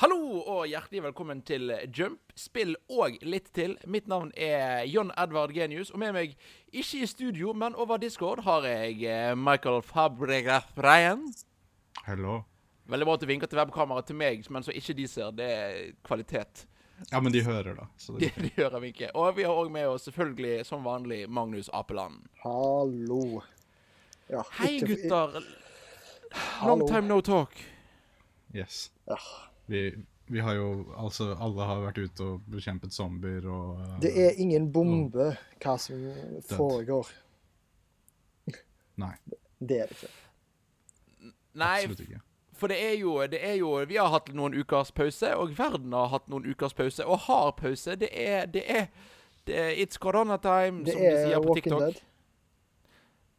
Hallo og hjertelig velkommen til Jump, spill og litt til. Mitt navn er John Edvard Genius, og med meg, ikke i studio, men over Discord, har jeg eh, Michael Fabregas Breien. Hello. Veldig bra at du vinker til webkameraet til meg, men så ikke de ser. Det er kvalitet. Ja, men de hører, da. Så Det, det, det gjør vi. Og vi har òg med oss selvfølgelig, som vanlig, Magnus Apeland. Hallo. Ja, Hei, ikke- gutter. Hallo. Long time no talk. yes. Ja, Vi, vi har jo Altså, alle har vært ute og bekjempet zombier og uh, det er ingen bombe hva som foregår. Nei, Det er det ikke. Nei, absolutt ikke. For det er, jo, det er jo Vi har hatt noen ukers pause, og verden har hatt noen ukers pause, og har pause. Det er Det er, det er It's corona time, Det som de er sier på TikTok. Det er Walking Dead.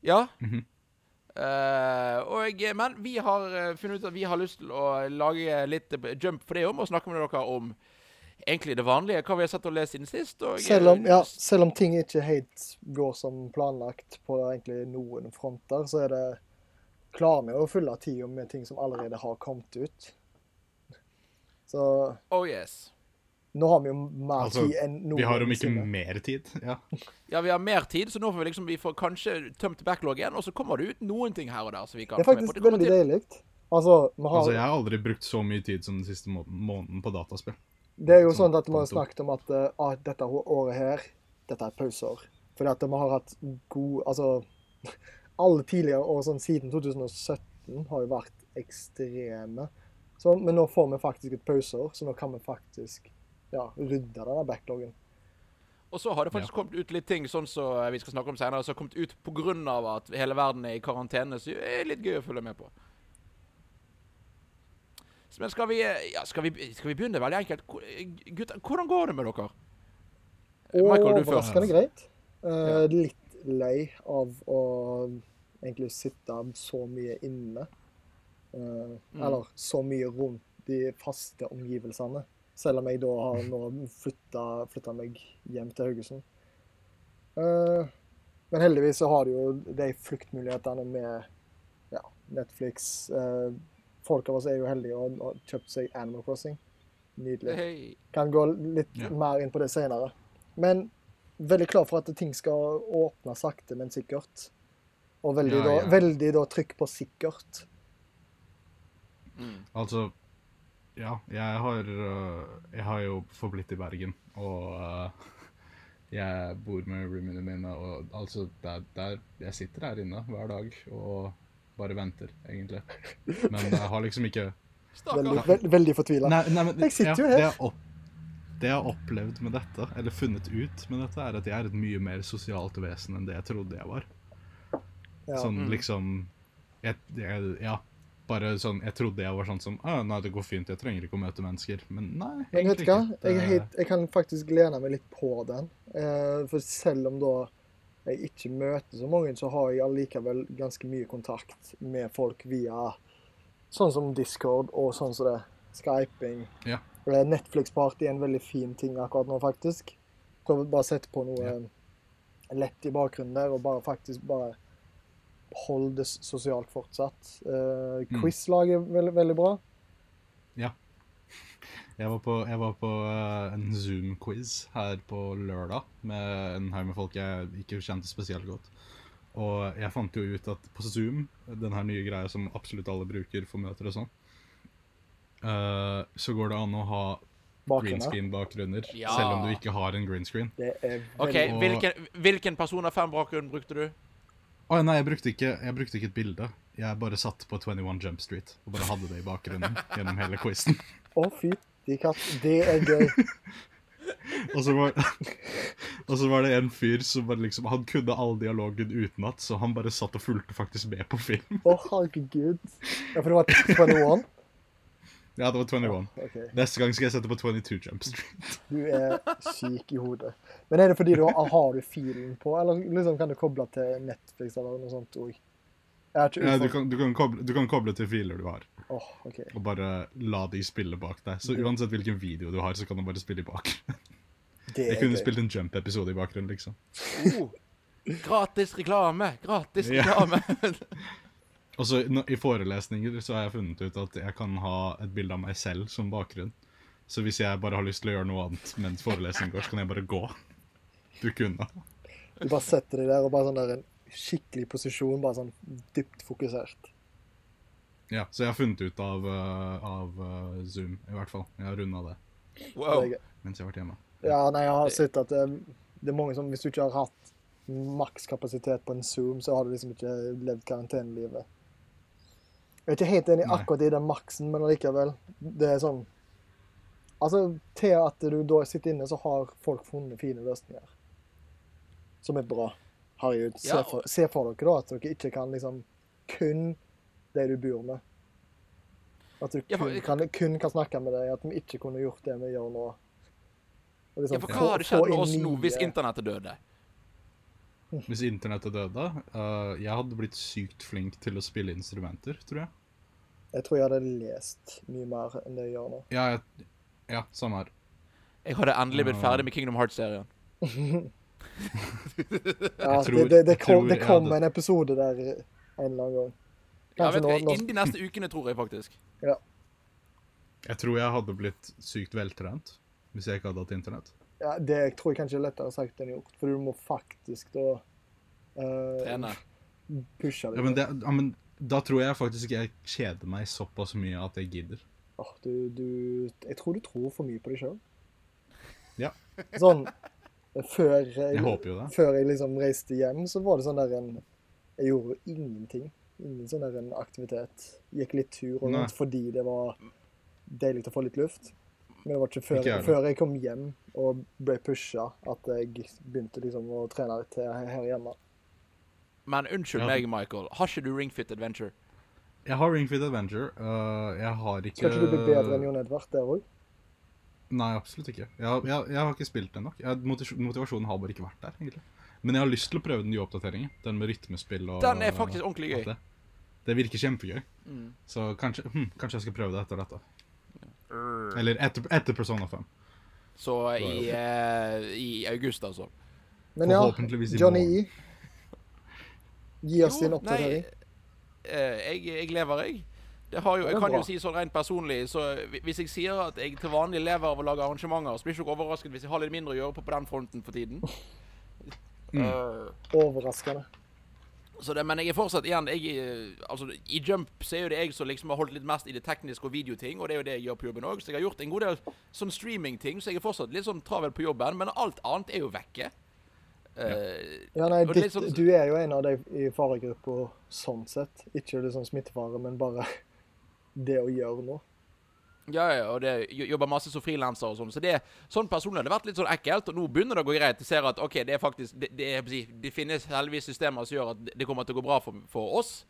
Ja. Mhm. Eh, og, men vi har eh, funnet ut at vi har lyst til å lage litt eh, jump for det om, og snakke med dere om egentlig det vanlige, hva vi har sett og lest siden sist. Og, Selv om, ja, selv om ting ikke helt går som planlagt på egentlig noen fronter, så er det klarer vi å fylle tida med ting som allerede har kommet ut. Så Oh yes. Nå har vi jo mer Altså, tid enn noen Vi har om ikke siden. mer tid. Ja. Ja, vi har mer tid, så nå får vi liksom Vi får kanskje tømt backloggen, og så kommer det ut noen ting her og der. Så vi kan Det er få med på. faktisk veldig til- deilig. Altså, har, Altså, jeg har aldri brukt så mye tid som den siste må måneden på dataspill. Det er jo Sånn at vi har snakket om at ah, dette året her, dette er pauseår. Fordi at vi har hatt god Altså, alle tidligere år sånn siden 2017 har jo vært ekstreme. Så, men nå får vi faktisk et pauseår, så nå kan vi faktisk ja, rydda denne backloggen. Og så har det faktisk kommet ut litt ting sånn som vi skal snakke om senere, som har kommet ut pga. at hele verden er i karantene. Så det er litt gøy å følge med på. Men skal vi, ja, skal vi, skal vi begynne veldig enkelt? Gutter, hvordan går det med dere? Michael, du først. Overraskende greit. Uh, Ja. Litt lei av å egentlig sitte så mye inne. Uh, Mm. Eller så mye rundt de faste omgivelsene. Selv om jeg da har nå flytta, flytta meg hjem til Haugesund. Uh, men heldigvis så har du jo de fluktmulighetene med ja, Netflix. Uh, folk av oss er jo heldige og har kjøpt seg Animal Crossing. Nydelig. Hey. Kan gå litt yeah. mer inn på det senere. Men veldig klar for at ting skal åpne sakte, men sikkert. Og veldig, Ja, da, ja. veldig da trykk på sikkert. Mm. Altså Ja, jeg har øh, Jeg har jo forblitt i Bergen, og uh, jeg bor med roomiene mine, og altså der, der Jeg sitter her inne hver dag og bare venter, egentlig. Men jeg har liksom ikke Veldig, veld, veldig fortvila. Jeg sitter jo ja, her. Det jeg, opp, det jeg har opplevd med dette, eller funnet ut med dette, er at jeg er et mye mer sosialt vesen enn det jeg trodde jeg var. Ja. Sånn Mm. liksom jeg, jeg, Ja, bare sånn Jeg trodde jeg var sånn som ah, Nei, det går fint, jeg trenger ikke å møte mennesker. Men nei, Men vet du hva? Jeg, jeg kan faktisk lene meg litt på den. Eh, for selv om da jeg ikke møter så mange, så har jeg allikevel ganske mye kontakt med folk via sånn som Discord og sånn som det. Skyping. Ja. Eh, Netflix-party er en veldig fin ting akkurat nå, faktisk. Prøv bare å sette på noe Ja. lett i bakgrunnen der, og bare faktisk bare hold det sosialt fortsatt. Uh. Quizlag er veldig, veldig bra. Jeg var på, jeg var på uh, en Zoom-quiz her på lørdag med en haug med folk jeg ikke kjente spesielt godt. Og jeg fant jo ut at på Zoom, den her nye greia som absolutt alle bruker for møter og sånn, uh, så går det an å ha green screen-bakgrunner, Ja. selv om du ikke har en green screen. Er OK, Og- hvilken, hvilken person av fem bakgrunn brukte du? Å nei, jeg brukte, ikke, jeg brukte ikke et bilde. Jeg bare satt på 21 Jump Street og bare hadde det i bakgrunnen gjennom hele quizen. Å, fytti katt. Det er gøy. Og så var, og så var det en fyr som bare liksom Han kunne all dialogen utenat, så han bare satt og fulgte faktisk med på film. Å, herregud. Ja, for det var 21? Ja, det var 21. Okay. Neste gang skal jeg sette på 22 Jump Street. Du er syk i hodet. Men er det fordi du har, har du filen på, eller liksom kan du koble til Netflix eller noe sånt òg? Ja, du, kan, du, kan koble, du kan koble til filer du har, oh, okay. og bare la de spille bak deg. Så uansett hvilken video du har, så kan du bare spille i bakgrunnen. Jeg kunne gøy. spilt en Jump-episode i bakgrunnen, liksom. Oh, gratis reklame! Gratis Ja. Og så I forelesninger så har jeg funnet ut at jeg kan ha et bilde av meg selv som bakgrunn. Så hvis jeg bare har lyst til å gjøre noe annet mens forelesningen går, så kan jeg bare gå. Du kunne. Du bare setter deg der og bare sånn der en skikkelig posisjon, bare sånn dypt fokusert. Ja, Så jeg har funnet ut av, eh, av eh, Zoom, i hvert fall. Jeg har runda det Wow. Mens jeg har vært hjemme. Ja, nei, jeg har sett at det, det er mange som Hvis du ikke har hatt makskapasitet på en Zoom, så har du liksom ikke levd karantenelivet. Jeg er ikke helt enig akkurat i den maksen, men allikevel. Det er sånn Altså, til at du da sitter inne, så har folk funnet fine løsninger. Som er bra. Herregud, se, Ja. for, se for dere da at dere ikke kan liksom kun det du bor med. At du Ja, for- kun kan, kun kan snakke med deg, at vi ikke kunne gjort det vi gjør nå. Og liksom Ja, for hva hadde skjedd med oss nå hvis internettet døde? Hvis internettet døde Uh, Jeg hadde blitt sykt flink til å spille instrumenter, tror jeg. Jeg tror jeg hadde lest mye mer enn det jeg gjør nå. Ja, jeg, ja samme her. Jeg hadde endelig blitt Ah. ferdig med Kingdom Hearts-serien. Ja, tror- det, det, det kom, det kom en episode der en eller annen gang. Ja, vet nå, nå Innen de neste ukene, tror jeg faktisk. Ja. Jeg tror jeg hadde blitt sykt veltrent hvis jeg ikke hadde hatt internett. ja, Det tror jeg kanskje er lettere sagt enn gjort, for du må faktisk da uh, Trene. pushe Ja, deg. men, det, ja, men da tror jeg faktisk jeg kjeder meg såpass mye at jeg gidder. Oh, du, du, jeg tror du tror for mye på deg sjøl. Ja. Sånn før jeg, Jeg før jeg liksom reiste hjem, så var det sånn der en Jeg gjorde ingenting. Ingen sånn der en aktivitet. Gikk litt tur og Nei. fordi det var deilig å få litt luft. Men det var ikke før, Ikke før jeg kom hjem og ble pusha, at jeg begynte liksom å trene litt her hjemme. Men unnskyld Ja. meg, Michael. Har ikke du Ring Fit Adventure? Jeg har Ring Fit Adventure. Uh, jeg har ikke Skal ikke du bli bedre enn Jon Edvard der òg? Nei, absolutt ikke. Jeg, jeg, jeg har ikke spilt den nok. Jeg, motivasjonen har bare ikke vært der, egentlig. Men jeg har lyst til å prøve den nye oppdateringen. Den med rytmespill og Den er faktisk ordentlig gøy. Det. det virker kjempegøy. Mm. Så kanskje, hm, kanskje jeg skal prøve det etter dette. Eller etter, etter Persona 5. Så i, uh, i august, altså. Men ja, Johnny. E. Gi oss din Jo, oppdatering. Nei, eh, jeg, jeg lever, jeg. Det har jo, jeg kan bra. jo si sånn rent personlig, så hvis jeg sier at jeg til vanlig lever av å lage arrangementer, så blir ikke dere overrasket hvis jeg har litt mindre å gjøre på på den fronten for tiden. Mm. Uh, Overraskende. så det, men jeg er fortsatt igjen jeg, eh, altså, I Jump så er jo det jeg som liksom har holdt litt mest i det tekniske og videoting, og det er jo det jeg gjør på jobben òg. Så jeg har gjort en god del sånn streamingting, så jeg er fortsatt litt sånn travel på jobben, men alt annet er jo vekke. Eh, Ja, nei, ditt, sånn- Du er jo en av de i faregruppa sånn sett. Ikke liksom smittefare, men bare det å gjøre noe. Ja, ja, og det jobber masse som frilanser og sånn. Så det, sånn personlig har det vært litt sånn ekkelt, og nå begynner det å gå greit. Jeg ser at OK, det er faktisk Det, det, er, det finnes heldigvis systemer som gjør at det- det kommer til å gå bra for, for oss.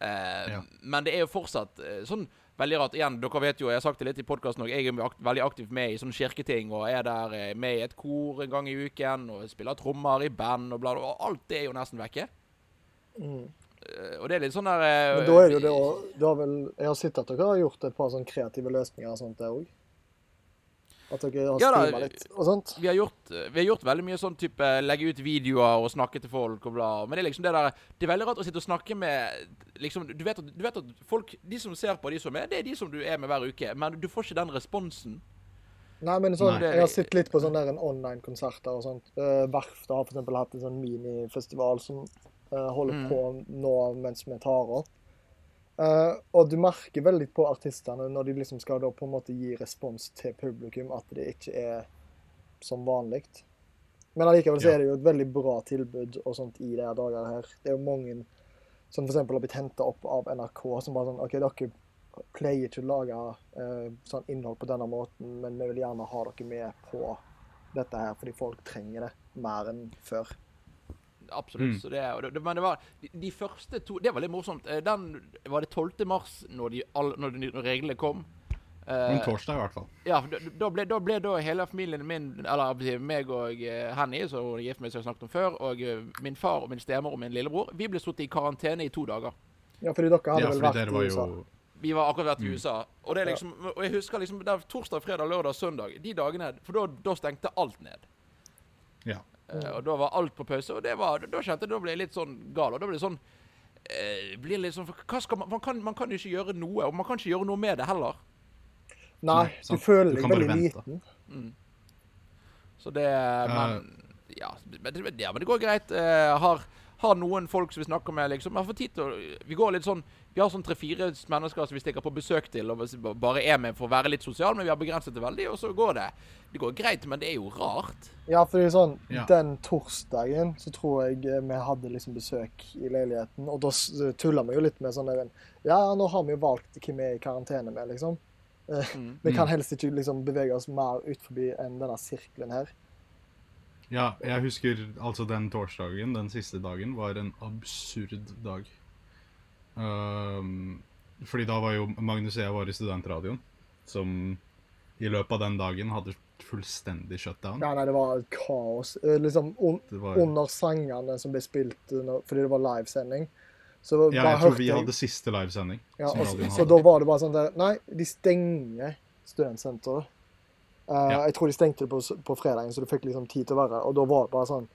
Eh, Ja. Men det er jo fortsatt eh, sånn veldig rart. Igjen, dere vet jo, jeg har sagt det litt i podkasten òg, jeg er veldig aktivt med i sånne kirketing, og er der eh, med i et kor en gang i uken, og spiller trommer i band og bla. Og alt det er jo nesten vekke. Mm. Eh, og det er litt sånn der eh, Men da er det jo det å du har vel, Jeg har sett at dere har gjort et par sånne kreative løsninger og sånt der òg. At dere har Ja streama litt og sånt. vi har, gjort, vi har gjort veldig mye sånn type legge ut videoer og snakke til folk og bla. Men det er liksom det der Det er veldig rart å sitte og snakke med liksom, du, vet at, du vet at folk De som ser på, de som er, det er de som du er med hver uke. Men du får ikke den responsen. Nei, men sånn, Nei. jeg har sett litt på sånne der online-konserter og sånt. Uh, Verftet har for eksempel hatt en sånn minifestival som uh, holder Mm. på nå mens vi tar opp. Eh, og du merker veldig på artistene når de liksom skal da på en måte gi respons til publikum, at det ikke er som vanlig. Men allikevel så er det jo et veldig bra tilbud og sånt i de her her. Det er jo mange som f.eks. har blitt henta opp av NRK, som bare sånn OK, dere pleier ikke å lage uh, sånn innhold på denne måten, men vi vil gjerne ha dere med på dette her, fordi folk trenger det mer enn før. Absolutt. Mm. Så det, og det, men det var de, de første to Det var litt morsomt. Eh, Den var det 12. mars når, de, all, når, de, når reglene kom. Eh, Men torsdag, i hvert fall. Ja, da, da, ble, da ble da hele familien min, eller meg og eh, Henny, som hun er gift med, som jeg snakket om før, og min far og min stemor og min lillebror, vi ble satt i karantene i to dager. Ja, fordi dere hadde Ja, vel vært i USA. jo Vi var akkurat vært i Mm. USA. Og, det liksom, og jeg husker liksom det er torsdag, fredag, lørdag, søndag. De dagene. For da stengte alt ned. Ja. Eh, og da var alt på pause. Og det var, da kjente jeg da ble jeg litt sånn gal. Og da ble det sånn eh, blir litt sånn Hva skal man, man, kan, man kan jo ikke gjøre noe, og man kan ikke gjøre noe med det heller. Nei, du føler deg veldig liten. liten. Så det Men ja, men det, ja, men det går greit. Jeg har, har noen folk som vi snakker med, liksom. Jeg får tid til å Vi går litt sånn Vi har sånn tre-fire mennesker som vi stikker på besøk til og bare er med for å være litt sosial, men vi har begrenset det veldig, og så går det. Det går greit, men det er jo rart. Ja, for det er sånn, Ja. Den torsdagen så tror jeg eh, vi hadde liksom besøk i leiligheten, og da tulla vi jo litt med sånn der en, Ja, nå har vi jo valgt hvem vi er i karantene med, liksom. Eh, Mm. Vi kan helst ikke liksom bevege oss mer ut forbi enn denne sirkelen her. Ja, jeg husker altså den torsdagen, den siste dagen, var en absurd dag. Um, fordi da var jo Magnus og jeg var i studentradioen, som i løpet av den dagen hadde fullstendig shutdown. Ja, nei, det var kaos. Eh, Liksom un var, under sangene som ble spilt under, fordi det var livesending. Så ja, jeg tror vi jeg hadde siste livesending. ja, og, Så da var det bare sånn der Nei, de stenger studentsenteret. Eh, Ja. Jeg tror de stengte det på, på fredagen, så du fikk liksom tid til å være Og da var det bare sånn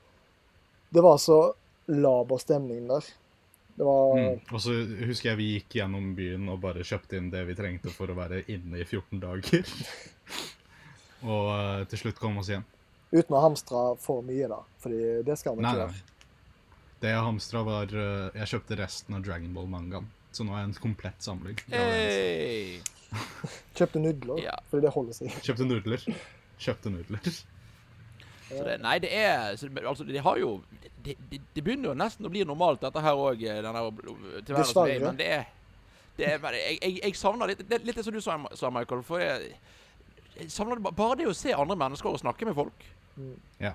Det var så laber stemning der. Det var Mm. Og så husker jeg vi gikk gjennom byen og bare kjøpte inn det vi trengte for å være inne i 14 dager. og eh, til slutt kom oss hjem. uten å hamstre for mye, da. Fordi det skal man ikke gjøre. Det jeg hamstra, var eh, Jeg kjøpte resten av Dragon Ball-mangaen. Så nå er jeg en komplett samling. Hey. Kjøpte nudler, Ja. fordi det holder seg. Kjøpte nudler. Kjøpte nudler. Så det, nei, det er så det, Altså, de har jo det, de, de begynner jo nesten å bli normalt, dette her òg, er. Dessverre. Men det er, det er jeg, jeg, jeg savner litt det, Litt det som du sa, sa Michael. For jeg, jeg savner det, ba- bare det å se andre mennesker og snakke med folk. Mm. Ja.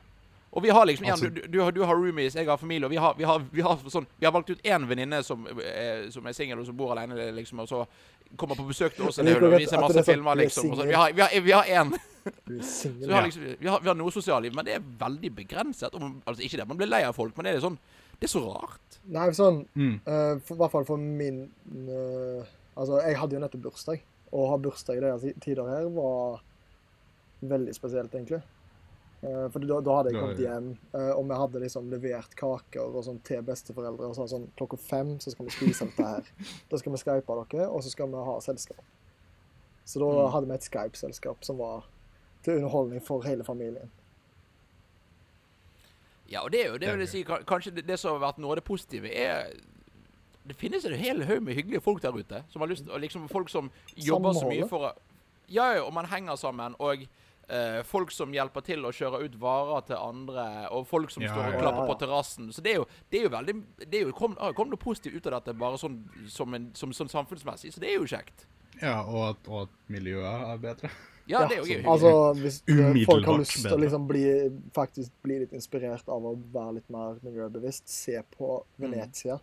Og vi har liksom igjen, Altså- du, du, har- du har roomies, jeg har familie, og vi har, vi har, vi har, sånn, vi har valgt ut én venninne som, eh, som er singel og som bor alene, liksom, og så kommer på besøk til oss en del, og vi at masse filmer, er liksom. Og så, vi har, vi har, vi har er Så vi har, liksom, vi, har, vi har noe sosialliv, men det er veldig begrenset. Og, altså Ikke det man blir lei av folk, men det er sånn Det er så rart. Nei, sånn Mm. uh, for, I hvert fall for min uh, Altså, jeg hadde jo nettopp bursdag. Å ha bursdag i disse tider her var veldig spesielt, egentlig. Eh, for da, da hadde jeg kommet hjem, eh, og vi hadde liksom levert kaker og sånn til besteforeldre. Og sa sånn klokka fem så skal vi spise dette her. Da skal vi skype dere, og så skal vi ha selskap. Så da Mm. hadde vi et Skype-selskap som var til underholdning for hele familien. Ja, og det er jo det vil jeg si, kanskje det, det som har vært noe av det positive, er Det finnes en hel haug med hyggelige folk der ute. Som har lyst, og liksom Folk som jobber så mye for å Ja, ja, og man henger sammen. Og eh, folk som hjelper til å kjøre ut varer til andre. Og folk som Ja, står og ja. klapper Ja, ja. på terrassen. Så det er jo, det er jo veldig Det er jo kom, har jo noe positivt ut av dette, bare sånn som, en, som, sånn samfunnsmessig. Så det er jo kjekt. Ja, og at, og at miljøet er bedre. Ja, det er jo gøy. Altså, hvis folk har lyst til å liksom bli, faktisk bli litt inspirert av å være litt mer miljøbevisst, se på Venezia.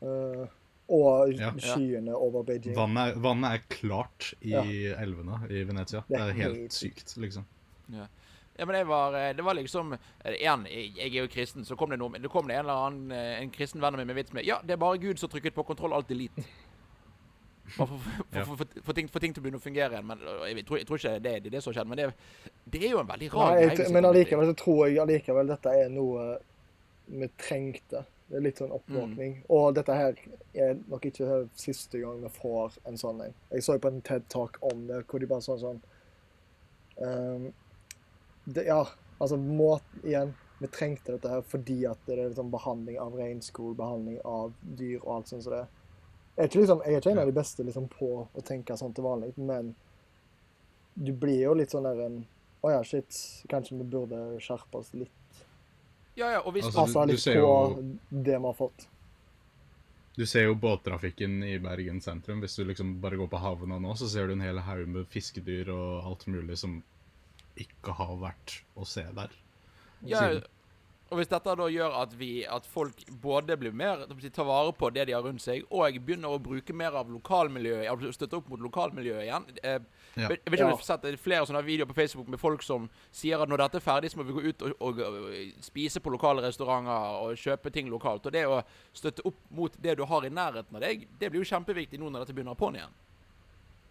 Eh, og Ja. skyene over Beijing. Vannet, er- vannet er klart i Ja. elvene i Venezia. Det Det er er helt helt sykt, liksom. Ja. ja, men det var, eh, det var liksom Igjen, jeg jeg er jo kristen, så kom det noe Det kom det en eller annen eh, En kristen venn av meg med vits med Ja, det er bare Gud som trykket på kontroll alt elite. Bare for, for, for, for, for, ting, for ting til å begynne å fungere igjen. Men jeg tror, jeg tror ikke det er det, er det som har skjedd. Men det, er- det er jo en veldig rar greie. men allikevel så tror jeg allikevel dette er noe vi trengte. Det er litt sånn oppvåkning. Og dette her er nok ikke siste gang vi får en sånn en. Jeg så jo på en TED Talk om det, hvor de bare sånn sånn um, det, Ja, altså må, igjen, vi trengte dette her fordi at det er liksom behandling av regnskog, behandling av dyr og alt sånt som det. Jeg er ikke, liksom, jeg er ikke en av de beste liksom, på å tenke sånn til vanlig, men du blir jo litt sånn der en Å ja, shit, kanskje vi burde skjerpe oss litt. Ja, ja, og hvis, Altså, Altså du- du litt ser på jo- det vi har fått. Du ser jo båttrafikken i Bergen sentrum. Hvis du liksom bare går på havna nå, så ser du en hel haug med fiskedyr og alt mulig som ikke har vært å se der. ja, siden. Og hvis dette da gjør at, vi, at folk både blir mer tar vare på det de har rundt seg, og begynner å bruke mer av lokalmiljøet, støtte opp mot lokalmiljøet igjen eh, Jeg vet ikke om du har sett det er flere sånne videoer på Facebook med folk som sier at når dette er ferdig, så må vi gå ut og, og, og spise på lokale restauranter og kjøpe ting lokalt. Og det å støtte opp mot det du har i nærheten av deg, det blir jo kjempeviktig nå når dette begynner på'n igjen.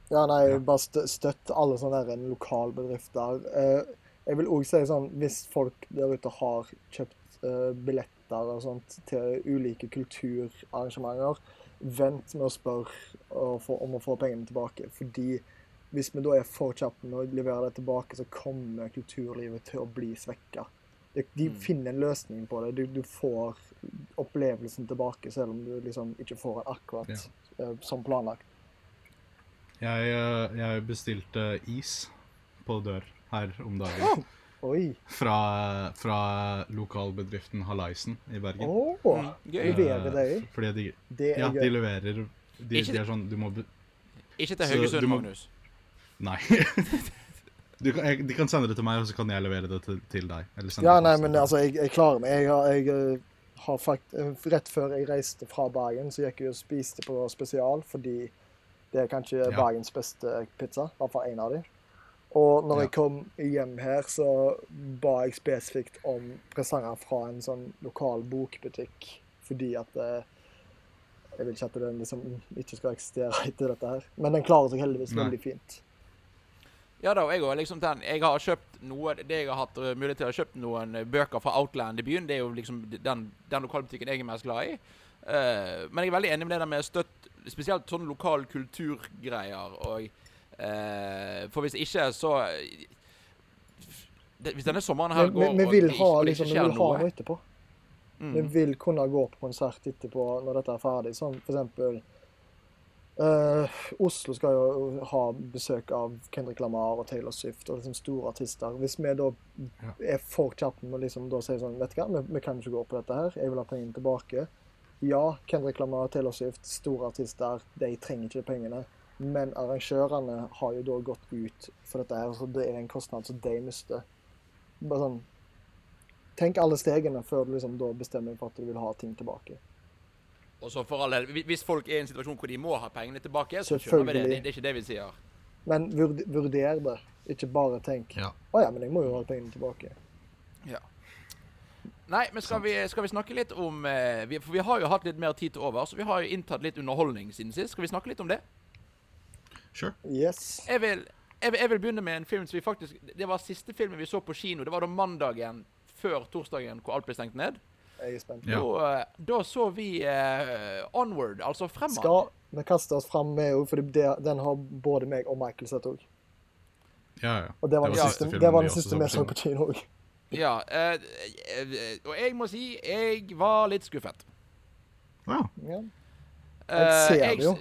Ja, nei, bare støtt alle sånne lokalbedrifter. Eh, jeg vil òg si sånn, hvis folk der ute har kjøpt uh, billetter og sånt til ulike kulturarrangementer, vent med å spørre om å få pengene tilbake. Fordi hvis vi da er for kjappe med å levere det tilbake, så kommer kulturlivet til å bli svekka. De, de Mm. finner en løsning på det. Du, du får opplevelsen tilbake, selv om du liksom ikke får den akkurat eh, som planlagt. Jeg, eh, jeg bestilte is på dør her om dagen. Oi! Fra, fra lokalbedriften Halaisen i Bergen. Oh, gøy. Leverer de? Eh, Fordi de, Det er ja, de leverer de, Ikke- de er sånn Du må be, Ikke til Haugesund, må- Magnus. Nei. Du kan, jeg, de kan sende det til meg, og så kan jeg levere det til, til deg. Eller sende Ja, nei, men altså, jeg, jeg klarer meg. Jeg har, jeg eh, har fakt eh, Rett før jeg reiste fra Bergen, så gikk jeg og spiste på Spesial, fordi det er kanskje Ja. Bergens beste pizza. I hvert fall én av dem. Og når Ja. jeg kom hjem her, så ba jeg spesifikt om presanger fra en sånn lokal bokbutikk, fordi at eh, Jeg vil ikke at den liksom ikke skal eksistere etter dette her. Men den klarer seg heldigvis Nei. veldig fint. Ja da, og jeg, òg. liksom, jeg har kjøpt noe Det jeg har hatt uh, mulighet til å kjøpt noen uh, bøker fra Outland i byen. Det er jo liksom den, den lokalbutikken jeg er mest glad i. Uh, men jeg er veldig enig med det der med støtt Spesielt sånne lokal kulturgreier. Og eh, For hvis ikke, så det, Hvis denne sommeren her går vi, vi vil ha, og det liksom, ikke vi skjer vil ha noe noe etterpå. Vi mm. vil kunne gå på konsert etterpå når dette er ferdig. Som for eksempel eh, Oslo skal jo ha besøk av Kendrick Lamar og Taylor Swift og liksom store artister. Hvis vi da er for kjappe med å liksom da si sånn Vet du hva, vi, vi kan ikke gå på dette her. Jeg vil ha pengene tilbake. Ja, Kendrick Lamar Taylor Swift, store artister, de trenger ikke pengene. Men arrangørene har jo da gått ut for dette her, så det er en kostnad som de mister. Bare sånn Tenk alle stegene før du liksom da bestemmer for at du vil ha ting tilbake. Og så for alle, Hvis folk er i en situasjon hvor de må ha pengene tilbake, så skjønner vi det. Det. Det er ikke det vi sier. Men vurder det. Ikke bare tenk Ja. å ja, men jeg må jo ha pengene tilbake. Ja. Nei, men skal vi, skal vi snakke litt om eh, For vi har jo hatt litt mer tid til over, så vi har jo inntatt litt underholdning siden sist. Skal vi snakke litt om det? Sure. Yes. Jeg vil, jeg vil, jeg vil begynne med en film som vi faktisk Det var siste filmen vi så på kino. Det var da mandagen før torsdagen hvor alt ble stengt ned. Jeg er spent. Ja. Da, eh, da så vi uh, Onward, altså Fremad. Skal vi kaste oss fram med òg, for det, den har både meg og Michael sett òg. Ja, ja. Og det var, Det den siste, filmen det var den siste vi så på kino òg. Ja, eh, eh, og jeg må si jeg var litt skuffet. Ja. Ja. Eh, ser det jo.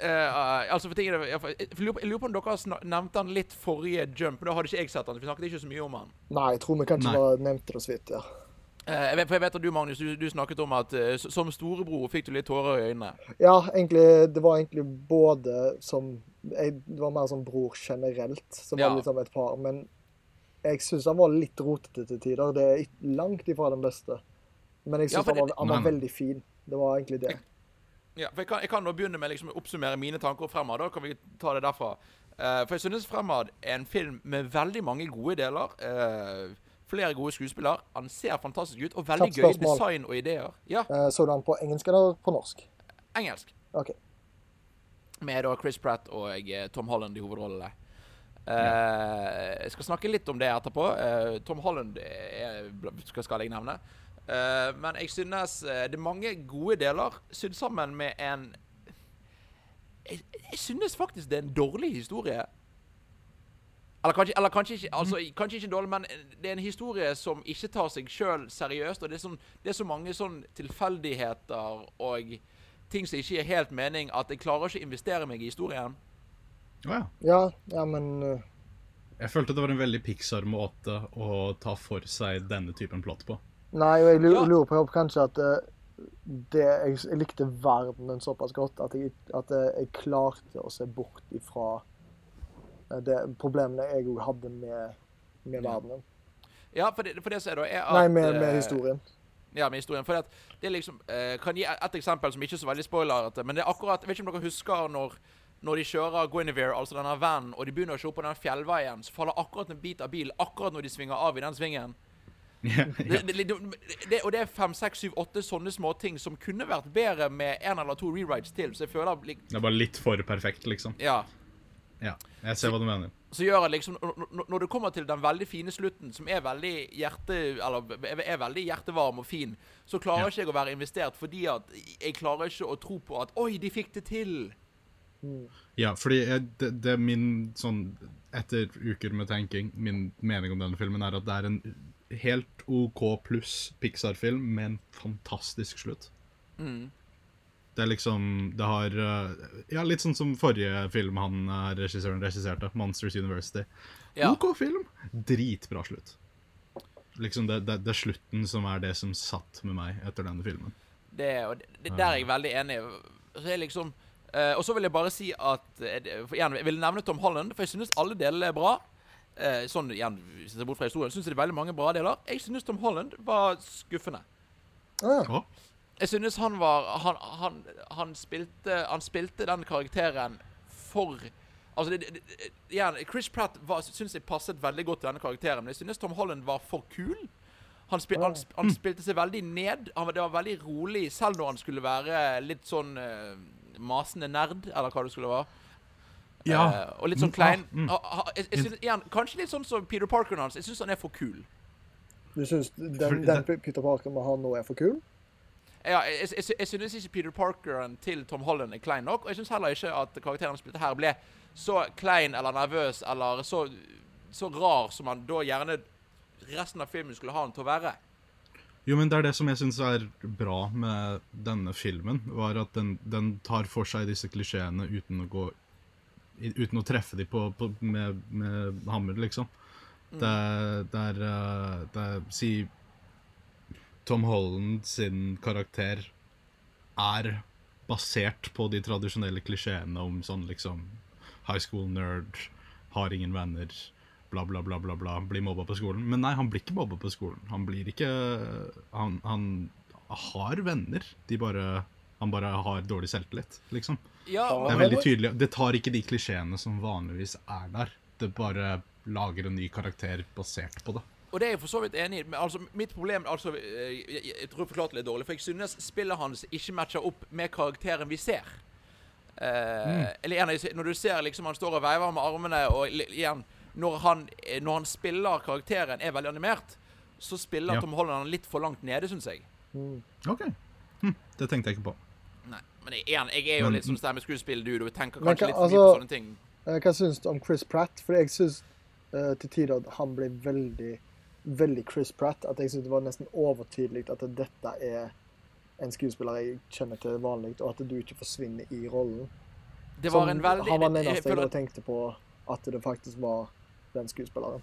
Eh, altså for ting, jeg, jeg, lurer på- jeg lurer på om dere har nevnte han litt forrige jump. men Da hadde ikke jeg sett han, vi snakket ikke så mye om han. Nei, jeg tror vi kanskje bare nevnte det så vidt. ja. Uh, jeg vet, for jeg vet at du, Magnus, du, du snakket om at uh, som storebror fikk du litt tårer i øynene. Ja, egentlig, det var egentlig både som jeg, Det var mer som bror generelt, som Ja. var litt som et par. Men jeg syns han var litt rotete til tider. Det er langt ifra den beste. Men jeg syns ja, han, var, han var veldig fin. Det var egentlig det. Ja, for jeg kan, jeg kan nå begynne med liksom å oppsummere mine tanker fremad. Da kan vi ta det derfra. Uh, for jeg synes Fremad er en film med veldig mange gode deler. Uh, flere gode skuespillere. Han ser fantastisk ut, og veldig gøy design og ideer. Ja, Uh, Så du han på engelsk eller på norsk? engelsk. OK. Med da Chris Pratt og eh, Tom Holland i hovedrollene. Eh, jeg skal snakke litt om det etterpå. Eh, Tom Holland er, skal, skal jeg nevne. Eh, men jeg synes eh, det er mange gode deler sydd sammen med en jeg, jeg synes faktisk det er en dårlig historie. Eller kanskje, eller kanskje, ikke, altså, kanskje ikke dårlig, men det er en historie som ikke tar seg sjøl seriøst. Og det er, sånn, det er så mange sånn tilfeldigheter og ting som ikke gir helt mening, at jeg klarer ikke å investere meg i historien. Ja. Ja, ja, men uh... Jeg følte det var en veldig Pixar-måte å ta for seg denne typen plott på. Nei, og jeg lurer på kanskje at eh, det, jeg, jeg likte verdenen såpass godt at, jeg, at eh, jeg klarte å se bort ifra eh, det problemene jeg òg hadde med, med verdenen. Ja, for det, for det ser du er at Nei, med, med historien. Ja, med historien. For det er liksom Kan gi et eksempel som ikke er så veldig spoilerete, men det er akkurat Jeg vet ikke om dere husker når når de kjører Guinevere, altså denne vanen, og de begynner å kjøre på den fjellveien, så faller akkurat en bit av bilen akkurat når de svinger av i den svingen. Ja, Det, det, og det er fem, seks, syv, åtte sånne småting som kunne vært bedre med en eller to rewrites til. Så jeg føler lik- Det er bare litt for perfekt, liksom. Ja. Ja, jeg ser hva du mener. Så gjør jeg liksom når- det kommer til den veldig fine slutten, som er veldig hjerte... Eller er veldig hjertevarm og fin, så klarer ikke jeg å være investert fordi at jeg klarer ikke å tro på at Oi, de fikk det til! Ja, fordi jeg, det, det er min sånn Etter uker med tenking, min mening om denne filmen er at det er en helt OK pluss Pixar-film med en fantastisk slutt. Mm. Det er liksom Det har uh, Ja, litt sånn som forrige film han uh, regissøren regisserte, 'Monsters University'. Ja. OK film, dritbra slutt. Liksom det, det, det er slutten som er det som satt med meg etter denne filmen. Det, og det, der er jeg veldig enig. Så er liksom eh, Og så vil jeg bare si at eh, Jeg vil nevne Tom Holland, for jeg synes alle deler er bra. Eh, sånn igjen, hvis jeg ser bort fra historien, synes jeg det er veldig mange bra deler. Jeg synes Tom Holland var skuffende. Ja. Jeg synes han var Han, han, han, spilte, han spilte den karakteren for Altså, det, det, det, igjen, Chris Pratt var, synes jeg passet veldig godt til denne karakteren, men jeg synes Tom Holland var for kul. Han, spil, han, han spilte seg veldig ned. Han, det var veldig rolig, selv når han skulle være litt sånn uh, masende nerd, eller hva det skulle være. Ja. Eh, og litt sånn Mm, klein. ah, mm. Ha- ha- jeg, jeg synes, igjen, kanskje litt sånn som Peter Parker hans. Jeg synes han er for kul. Du syns den, den Peter Parker må ha nå, er for kul? Ja, jeg, jeg, jeg, synes ikke Peter Parkeren til Tom Holland er klein nok. Og jeg synes heller ikke at karakteren han spilte her, ble så klein eller nervøs eller så, så rar som han da gjerne resten av filmen skulle ha han til å være. Jo, men det er det som jeg syns er bra med denne filmen, var at den, den tar for seg disse klisjeene uten å gå Uten å treffe dem på, på, med, med hammer, liksom. Det, er- det er eh, Det er Si Tom Holland sin karakter er basert på de tradisjonelle klisjeene om sånn liksom high school nerd, har ingen venner, bla, bla, bla, bla, bla, blir mobba på skolen. Men nei, han blir ikke mobba på skolen. Han blir ikke Han, han har venner. De bare Han bare har dårlig selvtillit, liksom. Ja, Det er veldig tydelig. Det tar ikke de klisjeene som vanligvis er der. Det bare lager en ny karakter basert på det. Og det er jeg for så vidt enig i. Men altså, mitt problem altså, eh, jeg, jeg tror jeg forklarte litt dårlig. For jeg synes spillet hans ikke matcher opp med karakteren vi ser. Eh, Eller jeg ser- når du ser liksom han står og veiver med armene, og igjen Når han, eh, når han spiller karakteren er veldig animert, så spiller Ja. Tom Holland han litt for langt nede, syns jeg. OK. Hm, det tenkte jeg ikke på. Men jeg, jeg er jo litt sånn stemmeskuespill-dude og tenker kanskje litt for mye altså- på sånne ting. Eh, Hva syns du om Chris Pratt? For jeg syns uh, til tider at han ble veldig, veldig Chris Pratt. At jeg syns det var nesten overtydelig at dette er en skuespiller jeg kjenner til vanlig, og at du ikke forsvinner i rollen. Det var en veldig han var den eneste jeg føler da tenkte på at det faktisk var den skuespilleren.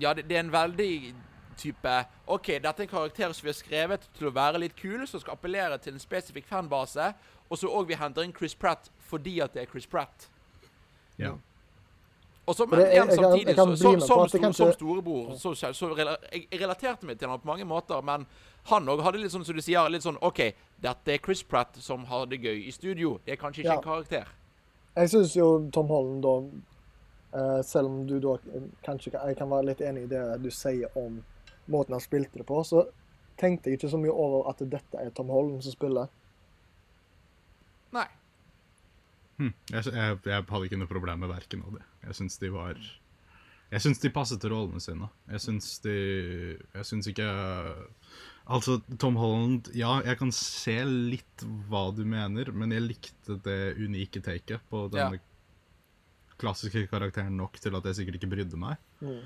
Ja, det, det er en veldig type OK, dette er en karakter som vi har skrevet til å være litt kul, som skal appellere til en spesifikk fanbase, og så òg vi henter inn Chris Pratt fordi at det er Chris Pratt. Ja. Og så, men det- igjen samtidig, så, som, som, som, som storebror så, så, så jeg, relaterte meg til ham på mange måter, men han òg hadde litt sånn som du sier, litt sånn OK, dette er Chris Pratt som har det gøy i studio. Det er kanskje ikke Ja. en karakter. Jeg syns jo Tom Holland da eh, Selv om du da kanskje Jeg kan være litt enig i det du sier om måten han spilte det på, så tenkte jeg ikke så mye over at dette er Tom Holland som spiller. Nei. Hm. Jeg, jeg, jeg hadde ikke noe problem med verken av det. Jeg syns de var Jeg syns de passet til rollene sine. Jeg syns de Jeg syns ikke Altså, Tom Holland Ja, jeg kan se litt hva du mener, men jeg likte det unike taket på denne klassiske karakteren nok til at jeg sikkert ikke brydde meg. Mm.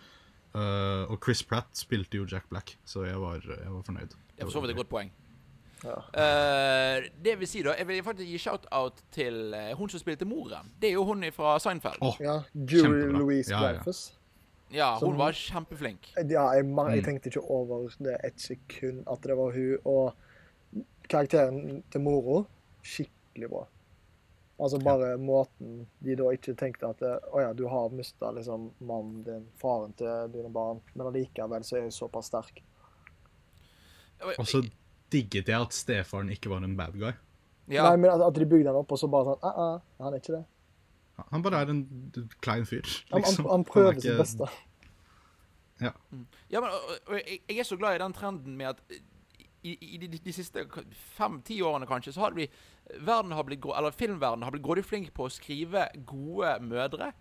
Uh, og Chris Pratt spilte jo Jack Black, så jeg var, jeg var fornøyd. Er for så vidt et godt poeng. Ja. Eh, det vil si, da Jeg vil faktisk gi shout-out til uh, hun som spilte moren. Det er jo hun fra Seinfeld. Oh, Ja, Julie Louise Ja, ja. Dreyfus. Ja, hun hun var kjempeflink. Ja, jeg, jeg Mm. tenkte ikke over det et sekund at det var hun. Og karakteren til mora skikkelig bra. Altså bare måten de da ikke tenkte at Å ja, du har mista liksom mannen din, faren til dine barn, men allikevel så er hun såpass sterk. Og så digget jeg at stefaren ikke var en bad guy. Ja, Nei, men at, at de bygde han opp, og så bare sånn uh -uh, Han er ikke det. Han bare er en klein fyr. Han, liksom. han, han han, prøver ikke- sitt beste. ja men og, og, jeg, jeg er så glad i den trenden med at i, i de, de siste fem-ti årene kanskje, så har det blitt Verden har blitt, eller filmverdenen har blitt grådig flink på å skrive gode mødre.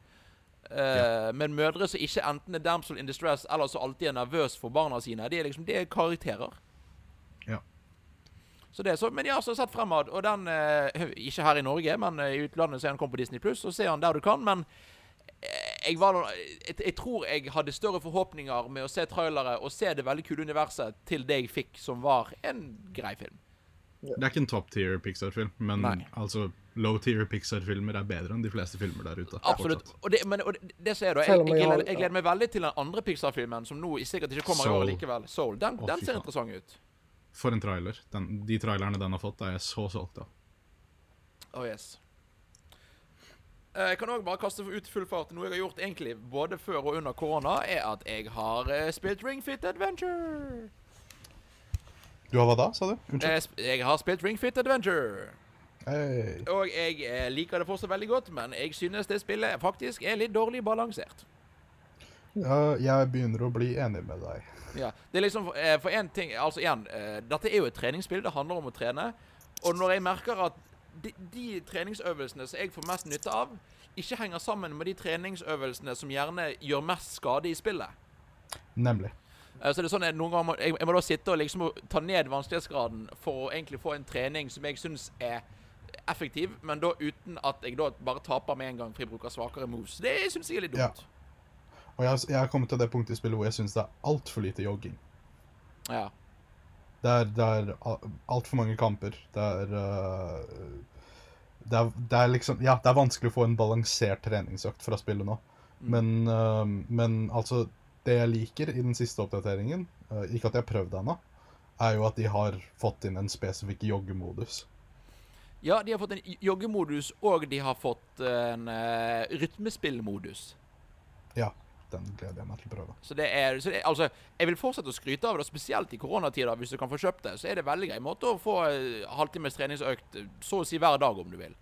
Eh, Men mødre som ikke enten er damsel in distress eller som alltid er nervøs for barna sine, de er liksom, det er karakterer. Ja. Så det så, Men ja, så sett fremad. Og den eh, Ikke her i Norge, men eh, i utlandet så er han kommet på Disney Pluss. Og ser han der du kan. Men eh, jeg, var, jeg, jeg tror jeg hadde større forhåpninger med å se trailere og se det veldig kule universet til det jeg fikk, som var en grei film. Det er ikke en top tier Pixar-film, men Nei. altså low tier Pixar-filmer er bedre enn de fleste filmer der ute. Absolutt. Og det, men, og det, det ser jeg da. Jeg, jeg, jeg gleder, jeg gleder meg veldig til den andre Pixar-filmen, som nå sikkert ikke kommer i år likevel. Soul. Den, den ser interessant ut. For en trailer. Den, de trailerne den har fått, er jeg så solgt av. Oh yes. Eh, Jeg kan òg bare kaste ut full fart. Noe jeg har gjort egentlig både før og under korona, er at jeg har eh, spilt Ring Fit Adventure. Du har hva da, sa du? Eh, Unnskyld? Jeg har spilt Ring Fit Adventure. Hey. Og jeg eh, liker det fortsatt veldig godt, men jeg synes det spillet faktisk er litt dårlig balansert. Ja, jeg begynner å bli enig med deg. Ja, det er liksom eh, For en ting Altså igjen, eh, dette er jo et treningsspill. Det handler om å trene. Og når jeg merker at de, de treningsøvelsene som jeg får mest nytte av, ikke henger sammen med de treningsøvelsene som gjerne gjør mest skade i spillet. Nemlig. Eh, Så det er sånn at noen ganger må, jeg, jeg må da sitte og liksom ta ned vanskelighetsgraden for å egentlig få en trening som jeg syns er effektiv, men da uten at jeg da bare taper med en gang fordi jeg bruker svakere moves. Det syns jeg er litt Ja. Og jeg, jeg har kommet til det punktet i spillet hvor jeg syns det er altfor lite jogging. Ja. Det er, det er altfor mange kamper. Det er, øh, det er Det er liksom Ja, det er vanskelig å få en balansert treningsøkt fra spillet nå. Mm. Men, øh, men altså Det jeg liker i den siste oppdateringen, øh, ikke at jeg har prøvd det ennå, er jo at de har fått inn en spesifikk joggemodus. Ja, de har fått en joggemodus, og de har fått en uh, rytmespillmodus. Ja, den gleder jeg meg til å prøve. Så det er, så det, altså, Jeg vil fortsette å skryte av det, spesielt i koronatider. Hvis du kan få kjøpt det, så er det veldig grei måte å få eh, halvtimes treningsøkt eh, så å si hver dag, om du vil.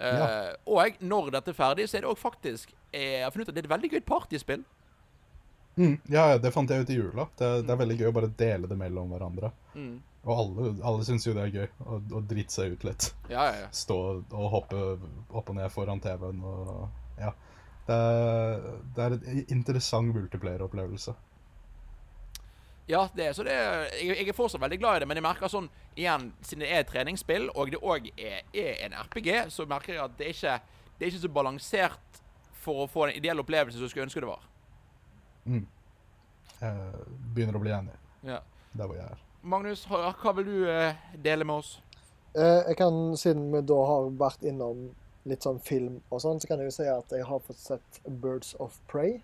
Ja. Ja. Og når dette er ferdig, så er det òg faktisk eh, Jeg har funnet ut at det er et veldig gøy partyspill. Mm, ja, det fant jeg ut i jula. Det, det er veldig gøy å bare dele det mellom hverandre. Mm. Og alle, alle syns jo det er gøy å, å drite seg ut litt. Ja, ja, ja. Stå og hoppe opp og ned foran TV-en og Ja. Det er, en interessant multiplayer-opplevelse. Ja, det er, så det er, jeg, jeg er fortsatt veldig glad i det, men jeg merker sånn igjen, siden det er et treningsspill, og det òg er, er en RPG, så merker jeg at det er ikke det er ikke så balansert for å få en ideell opplevelse som du skulle ønske det var. Mm. Jeg begynner å bli enig Ja. der hvor jeg er. Magnus, hva, hva vil du eh, dele med oss? Eh, Jeg kan, Siden vi da har vært innom litt sånn film og sånn, så kan jeg jo si at jeg har fått sett Birds of Prey.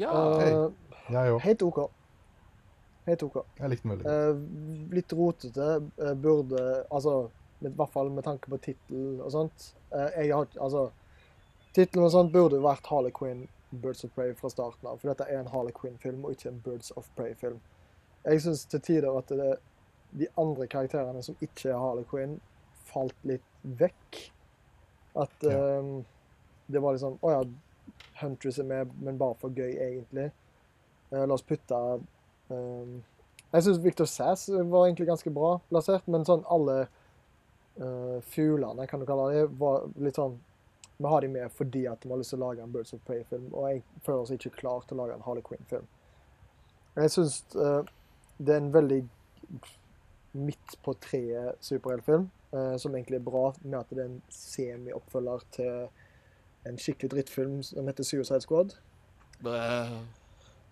Ja, Uh, hey. ja helt OK. Helt OK. Jeg likte den veldig. Eh, litt rotete. Uh, burde Altså, i hvert fall med tanke på tittelen og sånt. Eh, jeg har Altså, tittelen og sånt burde vært Harley Quinn Birds of Prey fra starten av. For dette er en Harley Quinn-film, og ikke en Birds of Prey-film. Jeg syns til tider at det, de andre karakterene som ikke er Harley Quinn, falt litt vekk. At eh, det var liksom Å ja, Huntress er med, men bare for gøy, egentlig. Uh, la oss putte um, jeg syns Victor Sass var egentlig ganske bra plassert, men sånn alle uh, fuglene, kan du kalle det, var litt sånn Vi har de med fordi at de har lyst til å lage en Birds of Prey-film, og jeg føler oss ikke klar til å lage en Harley Quinn-film. Jeg syns det er en veldig midt på treet superheltfilm, uh, som egentlig er bra, med at det er en semi-oppfølger til en skikkelig drittfilm som heter Suicide Squad.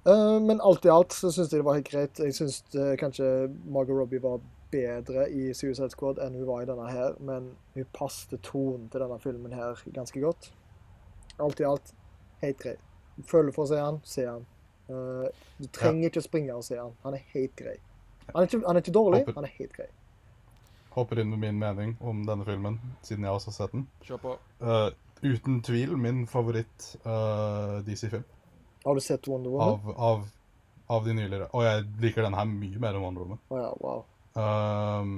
Eh, men alt i alt så syns jeg det var helt greit. Jeg syns eh, kanskje Margot Robbie var bedre i Suicide Squad enn hun var i denne her, men hun passet tonen til denne filmen her ganske godt. Alt i alt helt grei. Føler for å se han, se han. Uh, du trenger ikke å springe og se han. Han er helt grei. Han er ikke, han er ikke dårlig, Håper- han er helt grei. Hopper inn med min mening om denne filmen, siden jeg også har sett den. Kjør på. Uh, uten tvil min favoritt eh, DC-film Har du sett Wonder Woman? av, av, av de nyligere. Og jeg liker denne her mye mer enn Wonder Woman. Oh, ja, wow. Ehm,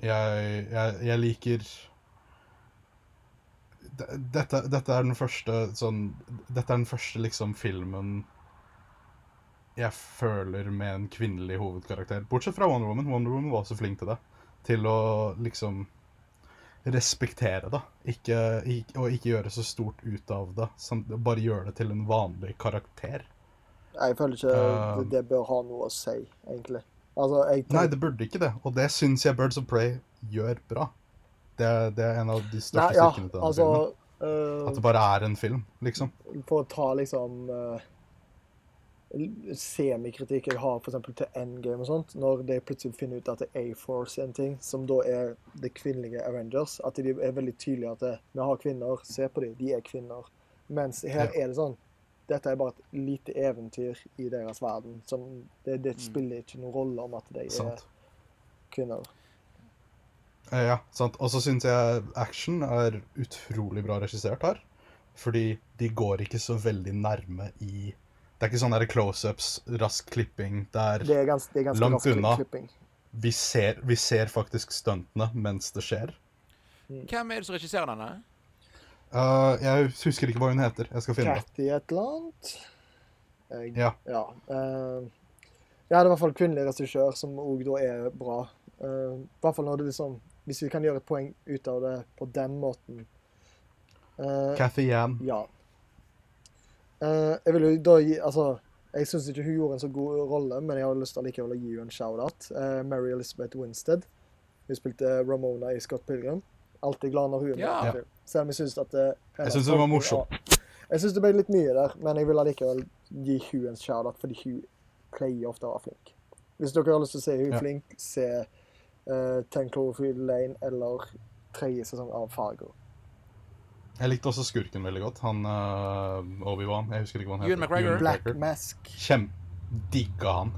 jeg, jeg, jeg liker dette, dette er den første sånn Dette er den første liksom filmen jeg føler med en kvinnelig hovedkarakter. Bortsett fra Wonder Woman. Wonder Woman var også flink til det. Til å liksom respektere det. Ikke, og ikke gjøre så stort ut av det. Bare gjøre det til en vanlig karakter. Jeg føler ikke uh, det, det bør ha noe å si, egentlig. Altså, jeg Nei, det burde ikke det. Og det syns jeg Birds of Prey gjør bra. Det, det er en av de største Nei, ja, styrkene til denne altså filmen. At det bare er en film, liksom. For å ta liksom uh, semikritikk jeg har f.eks. til Endgame og sånt, når de plutselig finner ut at det er A-Force en ting, som da er det kvinnelige Avengers, at de er veldig tydelige at det, vi har kvinner, se på dem, de er kvinner. Mens her er det sånn dette er bare et lite eventyr i deres verden. Som det, det spiller ikke noen rolle om at de er kvinner. Eh, Ja, sant. Og så syns jeg action er utrolig bra regissert her. Fordi de går ikke så veldig nærme i Det er ikke sånn close-ups, rask klipping, der Det er ganske, det er ganske Langt rask unna. klipping. vi ser, vi ser faktisk stuntene mens det skjer. Hvem er det som regisserer denne? Uh, jeg husker ikke hva hun heter. Jeg skal finne det. Cathy et eller annet. Jeg, Ja. ja. Uh, ja, det er i hvert fall kvinnelig regissør, som òg da er bra. Uh, I hvert fall når det liksom Hvis vi kan gjøre et poeng ut av det på den måten. Uh, Cathy Yan. ja. Eh, jeg vil jo da gi Altså, jeg syns ikke hun gjorde en så god rolle, men jeg har lyst til allikevel å gi henne en shout-out. Eh, Mary Elizabeth Winstead. Hun spilte Ramona i Scott Pilgrim. Alltid glad når hun er med. Ja. i. Selv om jeg syns at eh, hennes synes hun var morsom. Jeg syns det ble litt mye der, men jeg vil allikevel gi hun en shout-out, fordi hun pleier ofte å være flink. Hvis dere har lyst til å se hun Ja. flink, se uh, Ten Cloverfield Lane eller tredje sesong av Fargo. Jeg likte også skurken veldig godt. Han uh, Obi-Wan. Jeg husker ikke hva han heter. Ewan McGregor. Ewan Black Mask. Kjem... Digga han.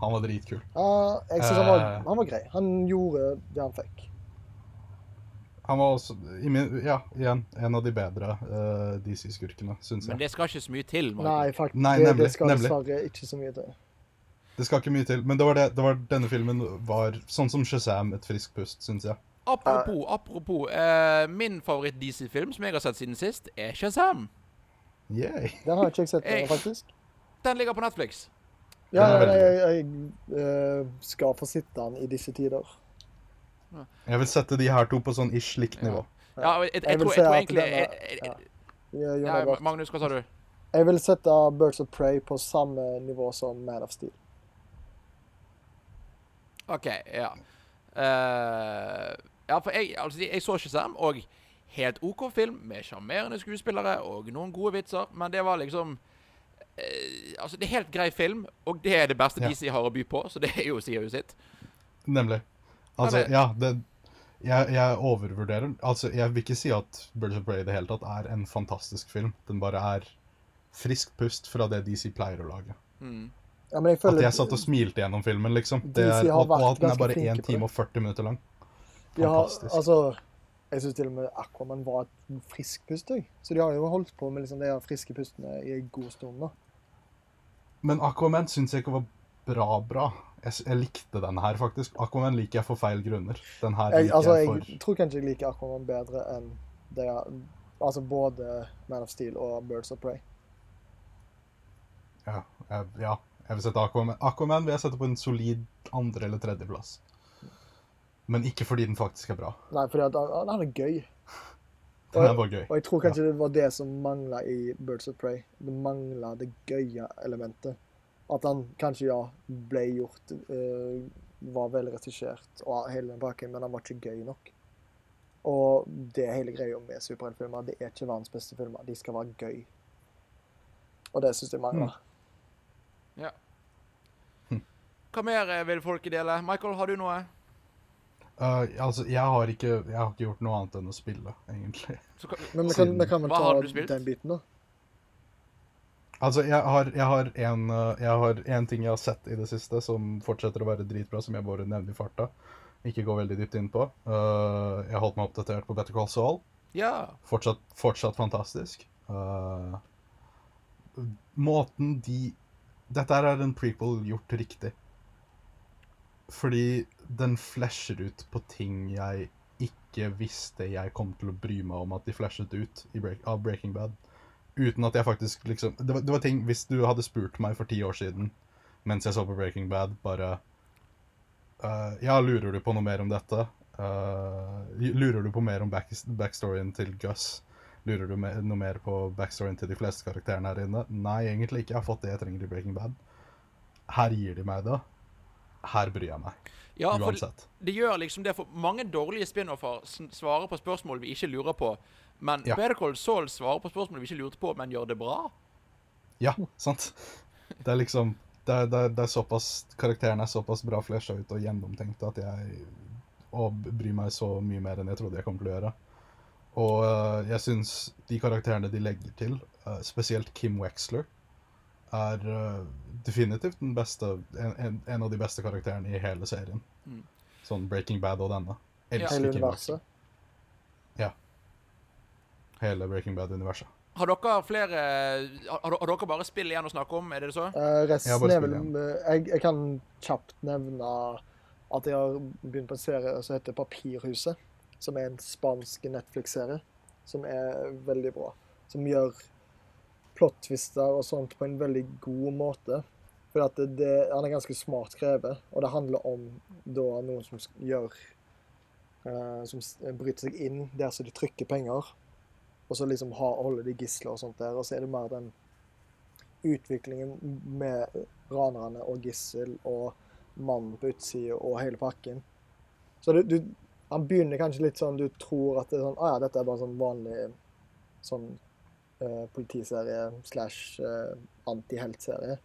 Han var dritkul. Ja, jeg synes han, var, Eh. han var grei. Han gjorde det han fikk. Han var også, i min, ja, igjen, en av de bedre uh, DC-skurkene, syns Men det skal ikke så mye til. Michael. Nei, faktisk, Nei, nemlig, det skal nemlig. dessverre ikke så mye til. Det skal ikke mye til. Men det var, det, det var denne filmen var sånn som Shazam, et friskt pust, syns jeg. Apropos, apropos. eh, min favoritt-DC-film som jeg har sett siden sist, er Shazam. Yay. Den har ikke jeg sett Jeg- faktisk. Den ligger på Netflix. Ja, jeg, jeg, jeg eh, skal få sitte den i disse tider. Jeg vil sette de her to på sånn ish likt nivå. Ja, jeg, jeg, Jeg tror, jeg tror egentlig den jeg, jeg, ja. Ja. Magnus, hva sa du? Jeg vil sette Birds of Prey på samme nivå som Man of Steel. OK, ja. Eh, ja, for jeg, altså, jeg så Shazam, og helt OK film med sjarmerende skuespillere og noen gode vitser, men det var liksom eh, Altså, det er helt grei film, og det er det beste Ja. DC har å by på, så det er jo sier jo sitt. Nemlig. Altså, Ja, ja, det jeg, jeg overvurderer Altså, jeg vil ikke si at Birds of Prey i det hele tatt er en fantastisk film. Den bare er frisk pust fra det DC pleier å lage. Mm. Ja, men jeg At jeg satt og smilte gjennom filmen, liksom. Det er, og, og at den er bare 1 time og 40 minutter lang. De har, Fantastisk. altså, Jeg syns til og med Aquaman var et frisk pust. jeg. Så de har jo holdt på med liksom de friske pustene i en god stund. da. Men Aquaman syns jeg ikke var bra bra. Jeg, jeg likte den her, faktisk. Aquaman liker jeg for feil grunner. Den her Jeg, liker altså, jeg jeg tror kanskje jeg liker Aquaman bedre enn det jeg, altså både Man of Steel og Birds of Prey. Ja, jeg, ja, jeg vil sette Aquaman Aquaman vil jeg sette på en solid andre- eller tredjeplass. Men ikke fordi den faktisk er bra. Nei, fordi at han, han er gøy. Den er bare gøy. Og jeg tror kanskje det var det som mangla i Birds of Prey. Det mangla det gøye elementet. At han kanskje, ja, ble gjort uh, Var velregissert og hele den pakken, men han var ikke gøy nok. Og det hele greia med superheltfilmer. Det er ikke verdens beste filmer. De skal være gøy. Og det syns jeg mangler. Ja. Hva mer eh, vil folket dele? Michael, har du noe? Uh, altså, jeg har, ikke, jeg har ikke gjort noe annet enn å spille, egentlig. Så, kan- Men vi kan, vi kan vel ta den biten, da. Altså, jeg har, jeg har en, uh, jeg har en ting jeg har sett i det siste som fortsetter å være dritbra, som jeg bare nevner i farta. Ikke gå veldig dypt inn på. Uh, jeg har holdt meg oppdatert på Better Call Saul. Ja. Fortsatt, fortsatt fantastisk. Uh, måten de Dette er en prequel gjort riktig. Fordi den flasher ut på ting jeg ikke visste jeg kom til å bry meg om at de flashet ut break, av Breaking Bad. Uten at jeg faktisk liksom det var, det var ting Hvis du hadde spurt meg for ti år siden mens jeg så på Breaking Bad, bare uh, Ja, lurer du på noe mer om dette? Uh, lurer du på mer om back backstoryen til Gus? Lurer du me noe mer på backstoryen til de fleste karakterene her inne? Nei, egentlig ikke. Jeg har fått det jeg trenger i Breaking Bad. Her gir de meg det. Her bryr jeg meg. Ja, for Uansett. det gjør liksom det for mange dårlige spin-offer svarer på spørsmål vi ikke lurer på. Men Ja. Better Call Saul svarer på spørsmål vi ikke lurte på, men gjør det bra. Ja, sant. Det er liksom det er, det er, det er såpass Karakterene er såpass bra flesja ut og gjennomtenkt at jeg og bryr meg så mye mer enn jeg trodde jeg kom til å gjøre. Og uh, jeg syns de karakterene de legger til, uh, spesielt Kim Wexler, er øh, definitivt den beste en, en, en av de beste karakterene i hele serien. Mm. Sånn Breaking Bad og denne. Hele Elsker Kim Wexler. universet. Hele Breaking Bad-universet. Har dere flere har, har dere bare spill igjen å snakke om? Er det så? Uh, Ja, resten bare er vel eh, jeg, jeg kan kjapt nevne at jeg har begynt på en serie som heter Papirhuset. Som er en spansk Netflix-serie som er veldig bra. Som gjør plot-twister og sånt på en veldig god måte. For det, det, Han er ganske smart skrevet, og det handler om da noen som gjør uh, Som bryter seg inn der som de trykker penger. Og så liksom ha, holder de gisler og sånt der. Og så er det mer den utviklingen med ranerne og gissel og mannen på utsida og hele pakken. Så du, du, han begynner kanskje litt sånn du tror at det er sånn ah, ja, dette er bare sånn vanlig sånn eh, politiserie slash eh, antiheltserie.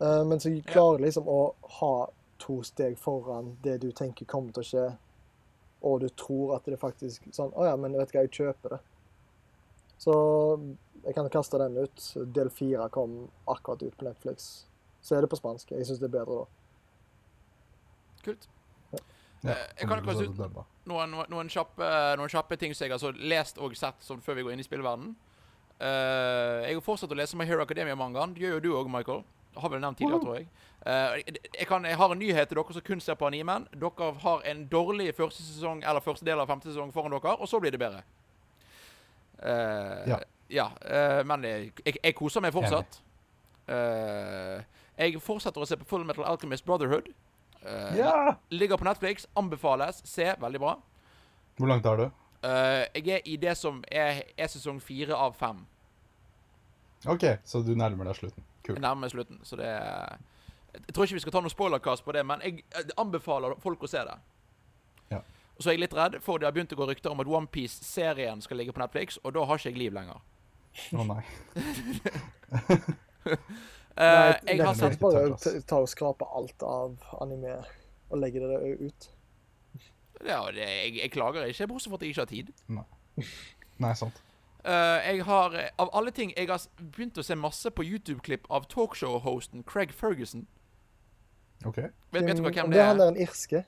Eh, men så klarer du liksom å ha to steg foran det du tenker kommer til å skje, og du tror at det faktisk sånn Å ja, men vet du hva, jeg kjøper det. Så jeg kan kaste den ut. Del fire kom akkurat ut på Netflix. Så er det på spansk. Jeg syns det er bedre da. Kult. Ja, jeg kan kaste til. Noen, noen, kjappe, noen kjappe ting som jeg har lest og sett sånn før vi går inn i spillverden. Eh, jeg har fortsatt å lese My Hero Academia-mangaen. Det gjør jo du òg, Michael. Det har vel nevnt tidligere, tror jeg. Uh, jeg, kan, jeg har en nyhet til dere som kun ser på animen. Dere har en dårlig første sesong Eller første del av femte sesong foran dere, og så blir det bedre. Uh, Ja. ja men jeg, jeg, jeg koser meg fortsatt. Jeg fortsetter å se på Full Metal Alchemist Brotherhood. Ja! Ligger på Netflix. Anbefales. Se. Veldig bra. Hvor langt er du? Uh, jeg er i det som er, er sesong fire av fem. OK, så du nærmer deg slutten. Jeg nærmer meg slutten, så det er Jeg tror ikke vi skal ta noen spoilerkast på det, men jeg, anbefaler folk å se det. Ja. Og så er jeg litt redd, for det har begynt å gå rykter om at OnePiece-serien skal ligge på Netflix, og da har ikke jeg liv lenger. Å nei. uh, jeg har sett bare tørt, ass. t- tar og skrape alt av anime og legge det ut. ja, det, jeg, jeg klager ikke, bortsett fra at jeg ikke har tid. Nei, sant. Eh, jeg har, eh, av alle ting Jeg har begynt å se masse på YouTube-klipp av talkshow-hosten Craig Ferguson. OK. Vet, vet du hvem det det er? han er? der en irske.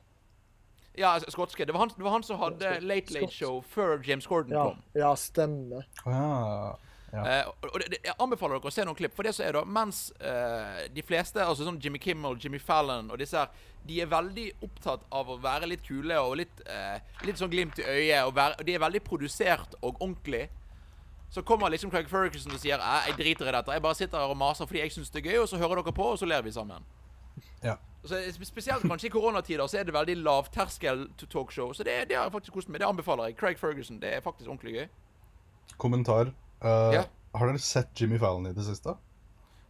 Ja, altså, skotske. Det var han, det var han som hadde Skotsk. Late Late. Show før James Gordon Ja, kom. ja stemmer. Å ja. Ja. Eh, og det, det, jeg anbefaler dere å se noen klipp. For det som er da, Mens uh, de fleste, altså sånn Jimmy Kimmel, Jimmy Fallon og disse her, de er veldig opptatt av å være litt kule og litt, uh, litt sånn glimt i øyet. Og, være, og de er veldig produsert og ordentlig. Så kommer liksom Craig Ferguson og sier «Æ, jeg driter i dette. Jeg bare sitter her og maser fordi jeg syns det er gøy, og så hører dere på, og så ler vi sammen. ja. Så Spesielt kanskje i koronatider så er det veldig lavterskel to- talkshow. Så det, det har jeg faktisk kost meg. Det anbefaler jeg. Craig Ferguson. Det er faktisk ordentlig gøy. Kommentar. Uh, Ja. Har dere sett Jimmy Fallon i det siste?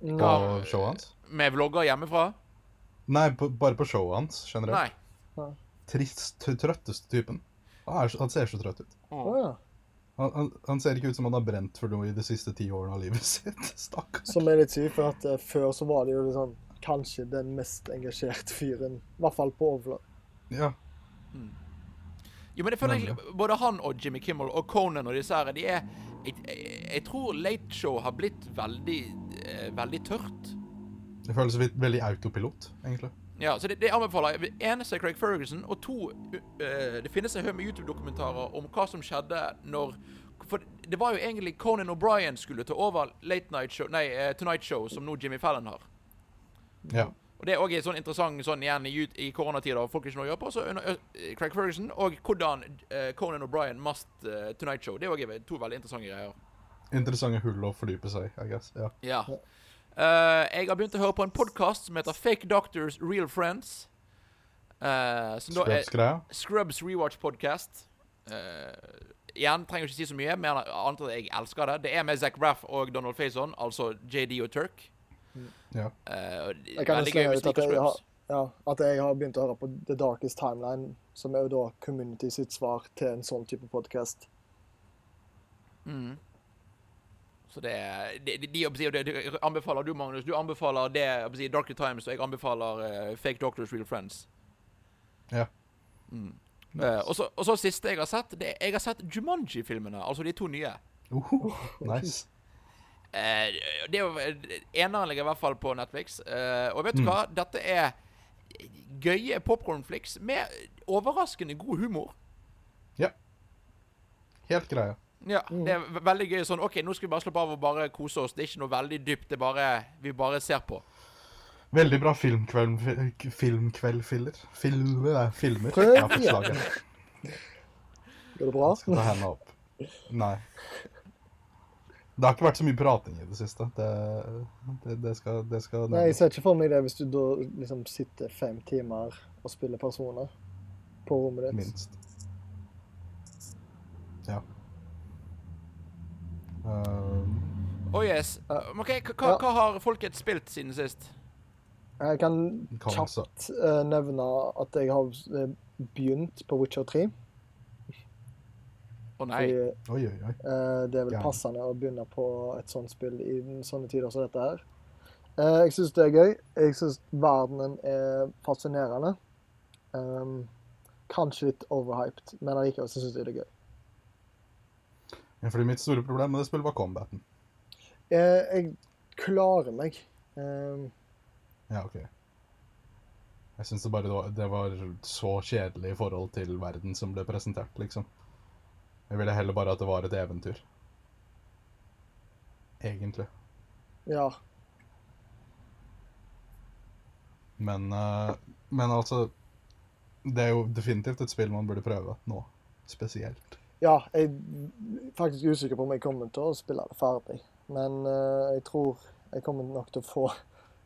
På ja. showet hans? Med vlogger hjemmefra? Nei, på, bare på showet hans generelt. Nei. Trist, trøtteste typen. Han, er, han ser så trøtt ut. Ja. Han, han, han ser ikke ut som han har brent for noe i de siste ti årene av livet sitt. Stakkars. Som er litt sykt, for at eh, før så var det jo sånn Kanskje den mest engasjerte fyren. I hvert fall på overflaten. Ja. Jo, men jeg føler egentlig både han og Jimmy Kimmel og Conan og disse her, de er jeg, jeg, jeg tror Late Show har blitt veldig eh, veldig tørt. Det føles ve- veldig autopilot, egentlig. Ja, så det, det anbefaler jeg. En er Craig Ferguson, og to uh, Det finnes en haug med YouTube-dokumentarer om hva som skjedde når For det var jo egentlig Conan O'Brien skulle ta over Late Night Show Nei, uh, Tonight Show, som nå Jimmy Fallon har. Ja. Og Det er også sånn interessant sånn igjen i, i koronatider, og folk ikke noe å gjøre på. Så under, eh, Craig Ferguson og hvordan Conan O'Brien must Tonight Show. Det er også to veldig interessante greier. Interessante hull å fordype seg, I guess. Ja. Ja. Eh, jeg har begynt å høre på en podkast som heter Fake Doctors Real Friends. Uh, som da er Scrubs-greia. Scrubs Rewatch Podcast. igjen, trenger ikke si så mye, men annet at jeg elsker det. Det er med Zac Braff og Donald Faison, altså JD og Turk. Ja. Eh, Jeg kan slenge ut at jeg, har, ja, at jeg har begynt å høre på The Darkest Timeline, som er jo da community sitt svar til en sånn type podkast. Mm. Så det de, de, de, de, anbefaler du, Magnus. Du anbefaler det Darker Times, og jeg anbefaler uh, Fake Doctors, Real Friends. Ja. Mm. Og, så, og så siste jeg har sett, det, jeg har sett Jumanji-filmene. Altså de to nye. Uhu, nice. Uh, det er Eneren ligger i hvert fall på Netflix. Og vet du Mm. hva? Dette er gøye popcornflix med overraskende god humor. Ja. Helt greia. Ja, det er veldig gøy sånn OK, nå skal vi bare slappe av og bare kose oss. Det er ikke noe veldig dypt. Det er bare Vi bare ser på. Veldig bra filmkveld, filmkveldfiller. Film, filmer. Prøv Ja, forslaget. Går det bra? Skal ta hendene opp. Nei. Det har ikke vært så mye prating i det siste. Det, det, det skal, det skal Nei, jeg ser ikke for meg det hvis du da liksom sitter fem timer og spiller personer på rommet ditt. Minst. Ja. Um, Oh yes. Ja. OK, hva, Ja. hva har folket spilt siden sist? Jeg kan kjapt eh, nevne at jeg har eh, begynt på Witcher 3. Å nei. Fordi oi, oi, oi. Uh, det er vel passende å begynne på et sånt spill i sånne tider som dette her. Uh, jeg syns det er gøy. Jeg syns verdenen er fascinerende. Um, kanskje litt overhyped, men allikevel så syns jeg det er gøy. Fordi mitt store problem med det spillet var combaten. Jeg, jeg klarer meg. Um, Ja, OK. Jeg syns det bare var, det var så kjedelig i forhold til verden som ble presentert, liksom. Jeg ville heller bare at det var et eventyr. Egentlig. ja. Men, eh, men altså Det er jo definitivt et spill man burde prøve nå. Spesielt. Ja, jeg er faktisk usikker på om jeg kommer til å spille det ferdig. Men eh, jeg tror jeg kommer nok til å få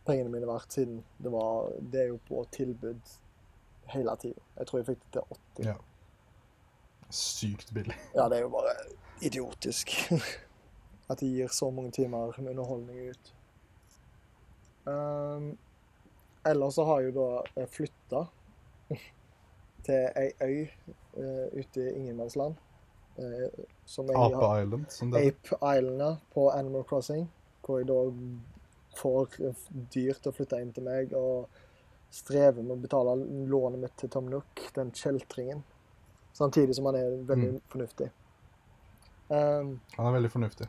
pengene mine verdt, siden det var Det er jo på tilbud hele tida. Jeg tror jeg fikk det til 80. Ja. Sykt billig. Ja, det er jo bare idiotisk. At de gir så mange timer med underholdning ut. Um, ellers så har jeg jo da flytta til ei øy uh, ute i ingenmannsland. Eh, Ape har Island, som det. Ape Island på Animal Crossing. Hvor jeg da får dyr til å flytte inn til meg, og strever med å betale lånet mitt til Tom Nook, den kjeltringen. Samtidig som han er veldig Mm. fornuftig. Um, Han er veldig fornuftig.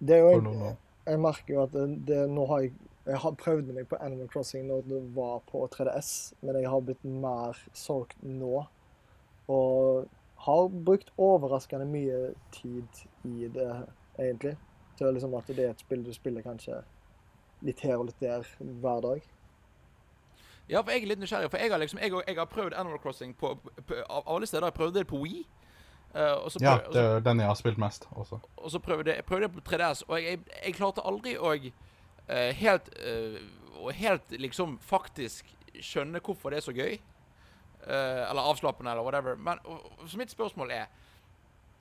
det er jo For jeg, jeg merker jo at det, det, nå har jeg jeg har prøvd meg på Animal Crossing når det var på 3DS, men jeg har blitt mer solgt nå. Og har brukt overraskende mye tid i det, egentlig. Til liksom at det er et spill du spiller kanskje litt her og litt der hver dag. Ja, for jeg er litt nysgjerrig. For jeg har liksom Jeg, jeg har prøvd Animal Crossing på, på, av alle steder. Jeg prøvde det på Wii. Uh, Ja, det er den jeg har spilt mest også. og så prøvde jeg prøvde det på 3DS, og jeg, jeg, jeg klarte aldri å uh, helt uh, helt liksom faktisk skjønne hvorfor det er så gøy. Eh, eller avslappende, eller whatever. Men Så mitt spørsmål er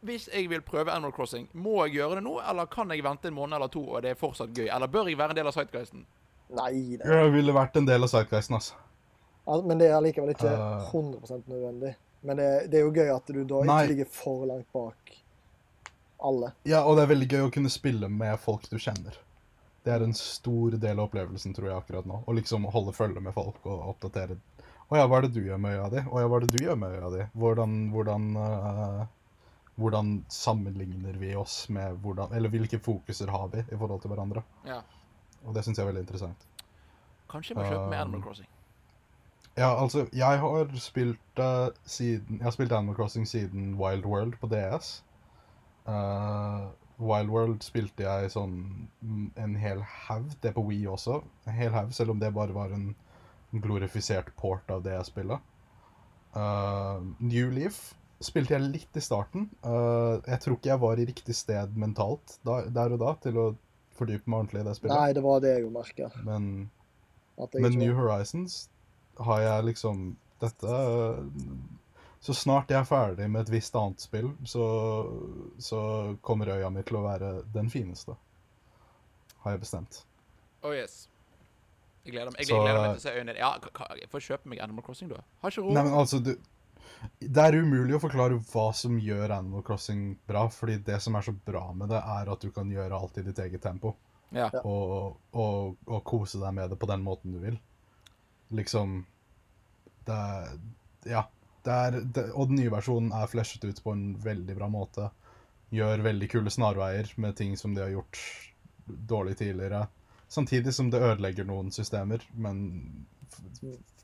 Hvis jeg vil prøve Animal Crossing, må jeg gjøre det nå, eller kan jeg vente en måned eller to, og det er fortsatt gøy? Eller bør jeg være en del av Sightguisten? Nei, det, Jeg ville vært en del av Sightguisten, altså. al- men det er allikevel ikke Eh. 100% nødvendig. Men det, det er jo gøy at du da Nei. ikke ligger for langt bak alle. Ja, og det er veldig gøy å kunne spille med folk du kjenner. Det er en stor del av opplevelsen, tror jeg, akkurat nå. Å liksom holde følge med folk og oppdatere. Å ja, hva er det du gjør med øya di? Å ja, hva er det du gjør med øya di? Hvordan, hvordan, uh, hvordan sammenligner vi oss med hvordan Eller hvilke fokuser har vi i forhold til hverandre? Ja. Og det syns jeg er veldig interessant. Kanskje jeg må kjøpe med Um, Animal Crossing. Ja, altså, jeg har spilt uh, siden Jeg har spilt Animal Crossing siden Wild World på DS. Uh, Wild World spilte jeg sånn mm, en hel haug. Det på Wii også. En hel haug, selv om det bare var en glorifisert port av det jeg spiller. Uh, New Leaf spilte jeg litt i starten. Uh, jeg tror ikke jeg var i riktig sted mentalt da, der og da til å fordype meg ordentlig i det spillet. Nei, det var det jeg jo merka. Men At jeg men New Horizons har jeg liksom Dette Så snart jeg er ferdig med et visst annet spill, så, så kommer øya mi til å være den fineste. Har jeg bestemt. Oh yes. Jeg gleder meg, jeg Så- gleder meg til å se øynene Ja, jeg får kjøpe meg Animal Crossing, da. Har ikke råd. Nei, men altså, du Det er umulig å forklare hva som gjør Animal Crossing bra, fordi det som er så bra med det, er at du kan gjøre alt i ditt eget tempo. Ja. Ja. Og, og, og kose deg med det på den måten du vil. Liksom Det er Ja. Det er, det, og den nye versjonen er fleshet ut på en veldig bra måte. Gjør veldig kule snarveier med ting som de har gjort dårlig tidligere. Samtidig som det ødelegger noen systemer, men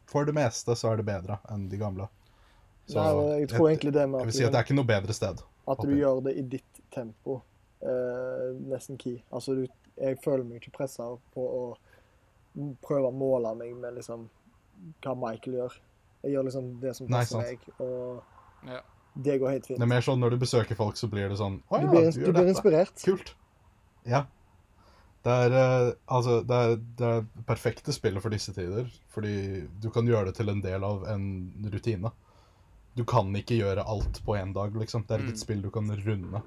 for det meste så er det bedre enn de gamle. Så Nei, jeg tror egentlig det med at jeg vil si at det er ikke noe bedre sted. at du gjør det i ditt tempo, eh, nesten key. Altså, du, jeg føler meg ikke pressa på å prøve å måle meg med liksom hva Michael gjør. Jeg gjør liksom det som passer meg, og Ja. det går helt fint. Det er mer sånn når du besøker folk, så blir det sånn Å Du ja, blir, du du gjør blir dette. inspirert. Kult. Ja. Det er, eh, altså, det er det er perfekte spillet for disse tider, fordi du kan gjøre det til en del av en rutine. Du kan ikke gjøre alt på én dag, liksom. Det er ikke Mm. et spill du kan runde.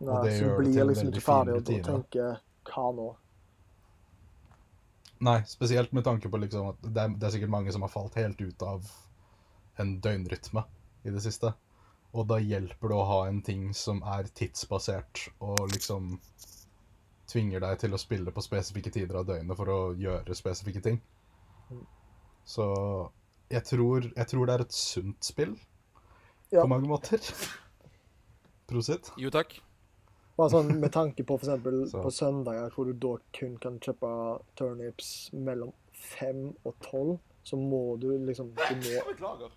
Nei, det så gjør det til blir en liksom veldig ikke ferdig fin og, og rutine. tenker hva nå? Nei, spesielt med tanke på liksom at det er, det er sikkert mange som har falt helt ut av en døgnrytme i det siste. Og da hjelper det å ha en ting som er tidsbasert, og liksom tvinger deg til å spille på spesifikke tider av døgnet for å gjøre spesifikke ting. Så jeg tror, jeg tror det er et sunt spill Ja. på mange måter. Prosit. Jo takk. Bare sånn med tanke på f.eks. På søndager, hvor du da kun kan kjøpe turnips mellom fem og tolv, så må du liksom Du må,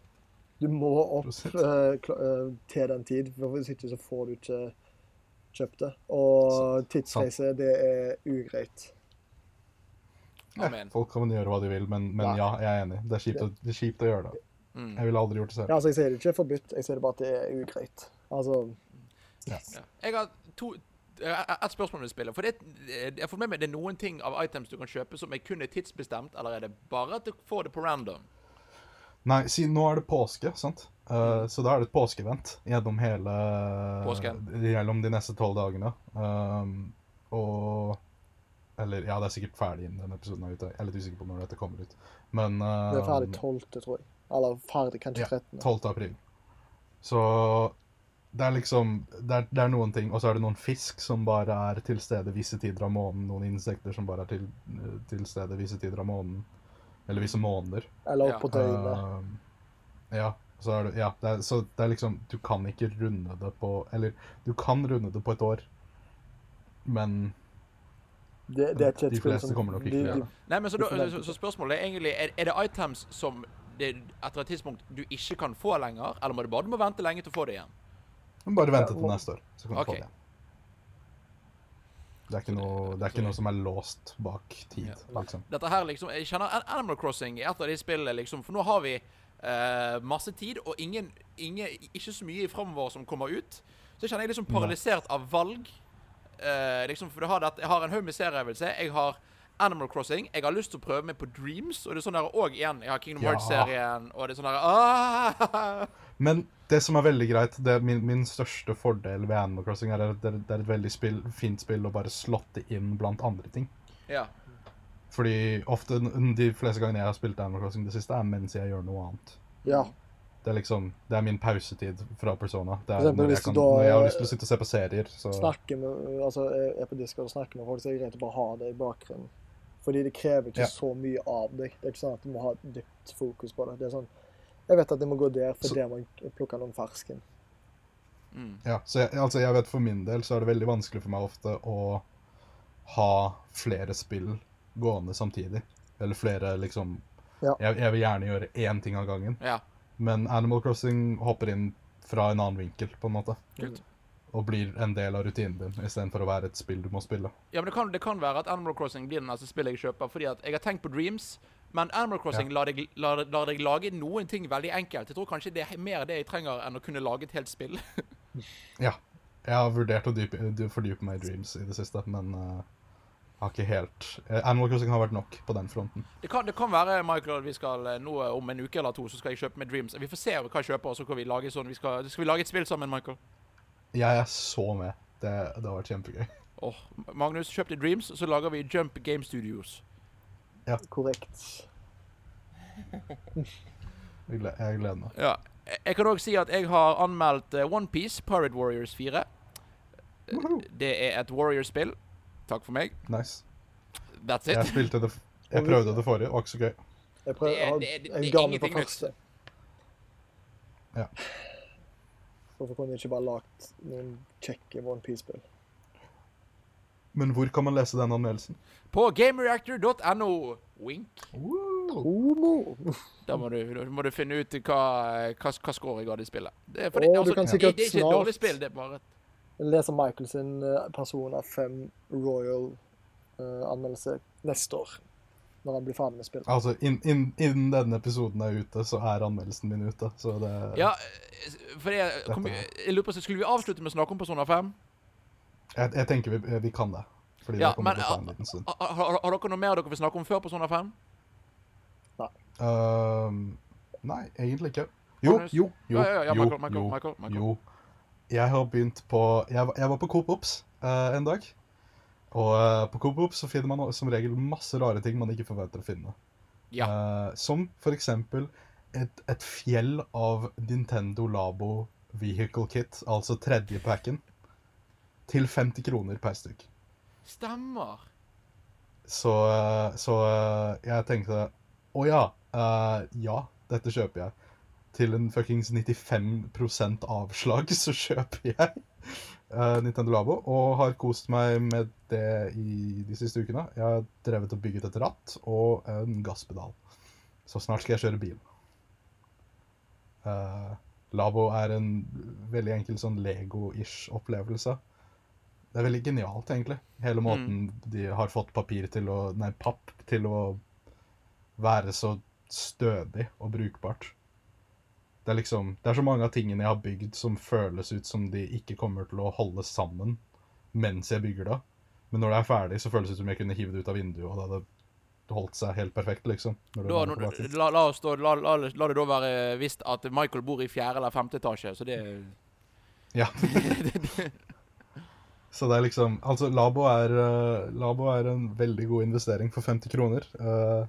du må opp eh, eh, til den tid, for hvis ikke så får du ikke kjøpt det. Og tidsreise, det er ugreit. Amen. Folk kan gjøre hva de vil, men, men ja, jeg er enig. Det er kjipt, å, det er kjipt å gjøre det. Mm. Jeg ville aldri gjort det selv. Ja, altså, jeg sier det ikke er forbudt, jeg sier det bare at det er ugreit. Altså, Ja. Jeg har to eh, et spørsmål om det spillet. For det, jeg har fått med meg det er noen ting av items du kan kjøpe som er kun er tidsbestemt, eller er det bare at du får det på random? Nei, siden nå er det påske, sant? Eh, så da er det et påskevent gjennom hele Påsken. Gjennom de neste tolv dagene. Um, og Eller ja, det er sikkert ferdig innen denne episoden er ute. Jeg er litt usikker på når dette kommer ut. Men det er ferdig um, 12., tror jeg. Eller ferdig kanskje Ja, 13. 12. april. Så det er liksom det er, det er noen ting. Og så er det noen fisk som bare er til stede visse tider av måneden. Noen insekter som bare er til, til stede visse tider av måneden. Eller visse måneder. Eller Ja. opp på døgnet. Uh, ja, så er det, ja det er, så det er liksom Du kan ikke runde det på Eller du kan runde det på et år, men Det, det er de fleste som kommer nok ikke til det. Nei, men så, Du da, så, så spørsmålet er egentlig er, er det items som det, etter et tidspunkt du ikke kan få lenger, eller må du bare du må vente lenge til å få det igjen? Men bare vente til neste år, så kan du okay. få det. Det er ikke noe, det er ikke noe som er låst bak tid, Ja. liksom. Dette her liksom Jeg kjenner Animal Crossing er et av de spillene liksom For nå har vi eh, masse tid, og ingen, ingen Ikke så mye framover som kommer ut. Så kjenner jeg liksom paralysert av valg. Eh, liksom, for har det, Jeg har en haug med serier jeg vil se. Jeg har Animal Crossing. Jeg har lyst til å prøve meg på Dreams. Og det er sånn der, òg igjen, jeg har Kingdom Ja. Hearts-serien. Og det er sånn der ah! Men det som er veldig greit, det er min, min største fordel ved Animal Crossing, er at det, det er et veldig spill, fint spill å bare slotte inn blant andre ting. Ja. Fordi ofte, de fleste gangene jeg har spilt Animal Crossing det siste, er mens jeg gjør noe annet. ja. Det er liksom, det er min pausetid fra Persona. Det er eksempel når jeg, kan, da- når jeg har lyst til å sitte og se på serier, så Snakke med, altså, jeg er på Discord og snakker med folk, så er det greit å bare ha det i bakgrunnen. Fordi det krever ikke Ja. så mye av deg. Det er ikke sånn at du må ha et dypt fokus på det. Det er sånn Jeg vet at jeg må gå der, for Så- der må jeg plukke noen fersken. Mm. Ja, så jeg, altså jeg vet for min del så er det veldig vanskelig for meg ofte å ha flere spill gående samtidig. Eller flere liksom Ja. jeg, jeg vil gjerne gjøre én ting av gangen. ja. Men Animal Crossing hopper inn fra en annen vinkel, på en måte. Kult. Og blir en del av rutinen din, istedenfor å være et spill du må spille. Ja, men det kan, det kan være at Animal Crossing blir det neste spillet jeg kjøper. Fordi at jeg har tenkt på Dreams, men Animal Crossing lar, deg, lar, lar deg lage noen ting veldig enkelt. Jeg tror kanskje det er mer det jeg trenger enn å kunne lage et helt spill. Ja. Jeg har vurdert å dype, fordype meg i Dreams i det siste, men eh, har ikke helt eh, Animal Crossing har vært nok på den fronten. Det kan, det kan være, Michael, at vi skal eh, nå om en uke eller to så skal jeg kjøpe med Dreams. Vi får se hva jeg kjøper, og så kan vi lage sånn. Vi skal, skal vi lage et spill sammen, Michael? Jeg er så med. Det, det har vært kjempegøy. Åh, Magnus, kjøp til Dreams, så lager vi Jump Game Studios. Ja. Korrekt. Jeg gleder meg. Ja. Jeg- kan òg si at jeg har anmeldt eh, OnePiece Pirate Warriors 4. Det er et Warriors-spill. Takk for meg. Nice. That's it. Jeg spilte det Jeg prøvde det forrige, det var ikke så gøy. Jeg, prøvde, Det er- det er- det er på ingenting nytt. første. Ja. Hvorfor kunne de ikke bare lagt noen kjekke OnePiece-spill? Men hvor kan man lese den anmeldelsen? På gamereactor.no. Wink. Homo! Da må du, må du finne ut hva, hva, hva score jeg ga i spillet. Det er, fordi, Å, altså, det, det er ikke et dårlig spill, det er bare et leser Michael sin person Persona 5 Royal-anmeldelse neste år. Når han blir ferdig med spillet. Altså, Innen in, denne episoden er ute, så er anmeldelsen min ute. Så det Ja, for jeg, kom, jeg lurer på, Skulle vi avslutte med å snakke om Persona 5? jeg, jeg tenker vi, vi kan det. Fordi Ja, det kommer men til å ta en liten stund. har, har, har dere noe mer dere vil snakke om før Persona 5? Ehm, nei, egentlig ikke. Jo, jo, jo, jo, Michael, Michael, jo, Michael, Michael. jo. Jeg har begynt på Jeg, jeg var på Coop Ops eh, en dag. Og eh, på Coop Ops så finner man som regel masse rare ting man ikke forventer å finne. Ja. Eh, som for eksempel et, et fjell av Nintendo Labo Vehicle Kit, altså tredje packen, til 50 kroner per stykk. Stemmer. Så, eh, så eh, jeg tenkte Å ja. eh, ja, dette kjøper jeg. Til en fuckings 95% avslag så kjøper jeg uh, Nintendo Labo. Og har kost meg med det i de siste ukene. Jeg har drevet og bygget et ratt og en gasspedal. Så snart skal jeg kjøre bil. Uh, Labo er en veldig enkel sånn Lego-ish opplevelse. Det er veldig genialt, egentlig. Hele måten de har fått papir til å Nei, papp til å være så stødig og brukbart. Det er liksom Det er så mange av tingene jeg har bygd som føles ut som de ikke kommer til å holde sammen mens jeg bygger det. Men når det er ferdig, så føles det ut som jeg kunne hive det ut av vinduet, og det hadde holdt seg helt perfekt, liksom. Da, nå- la, la, oss da, la, la, la det da være visst at Michael bor i fjerde eller femte etasje, så det Ja. Så det er liksom Altså, Labo er, eh, Labo er en veldig god investering for 50 kroner. Eh,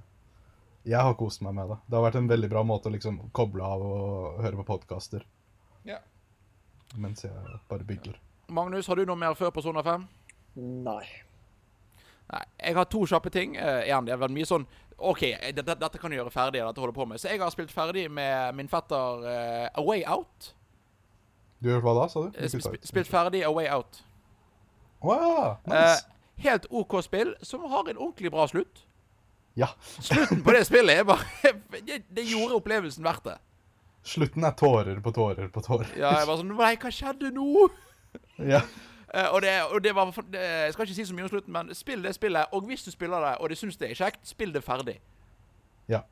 jeg har kost meg med det. Det har vært en veldig bra måte å liksom koble av og høre på podkaster Ja. mens jeg bare bygger. Magnus, har du noe mer før Persona 5? Nei. Nei. Jeg har to kjappe ting. Uh, igjen, det har vært mye sånn OK, eh, dette, dette kan du gjøre ferdig. Dette holder på med. Så jeg har spilt ferdig med min fetter uh, A Way Out. Du gjør hva da, sa du? Eh, sp sp spilt ferdig A Way Out. Wow, nice. Uh, helt OK spill, som har en ordentlig bra slutt. Ja. Slutten på det spillet er bare det, det gjorde opplevelsen verdt det. Slutten er tårer på tårer på tårer. Ja, jeg var sånn Nei, hva skjedde nå? Ja. Eh, og, det, og det var det, Jeg skal ikke si så mye om slutten, men spill det spillet. Og hvis du spiller det, og du syns det er kjekt, spill det ferdig. Ja.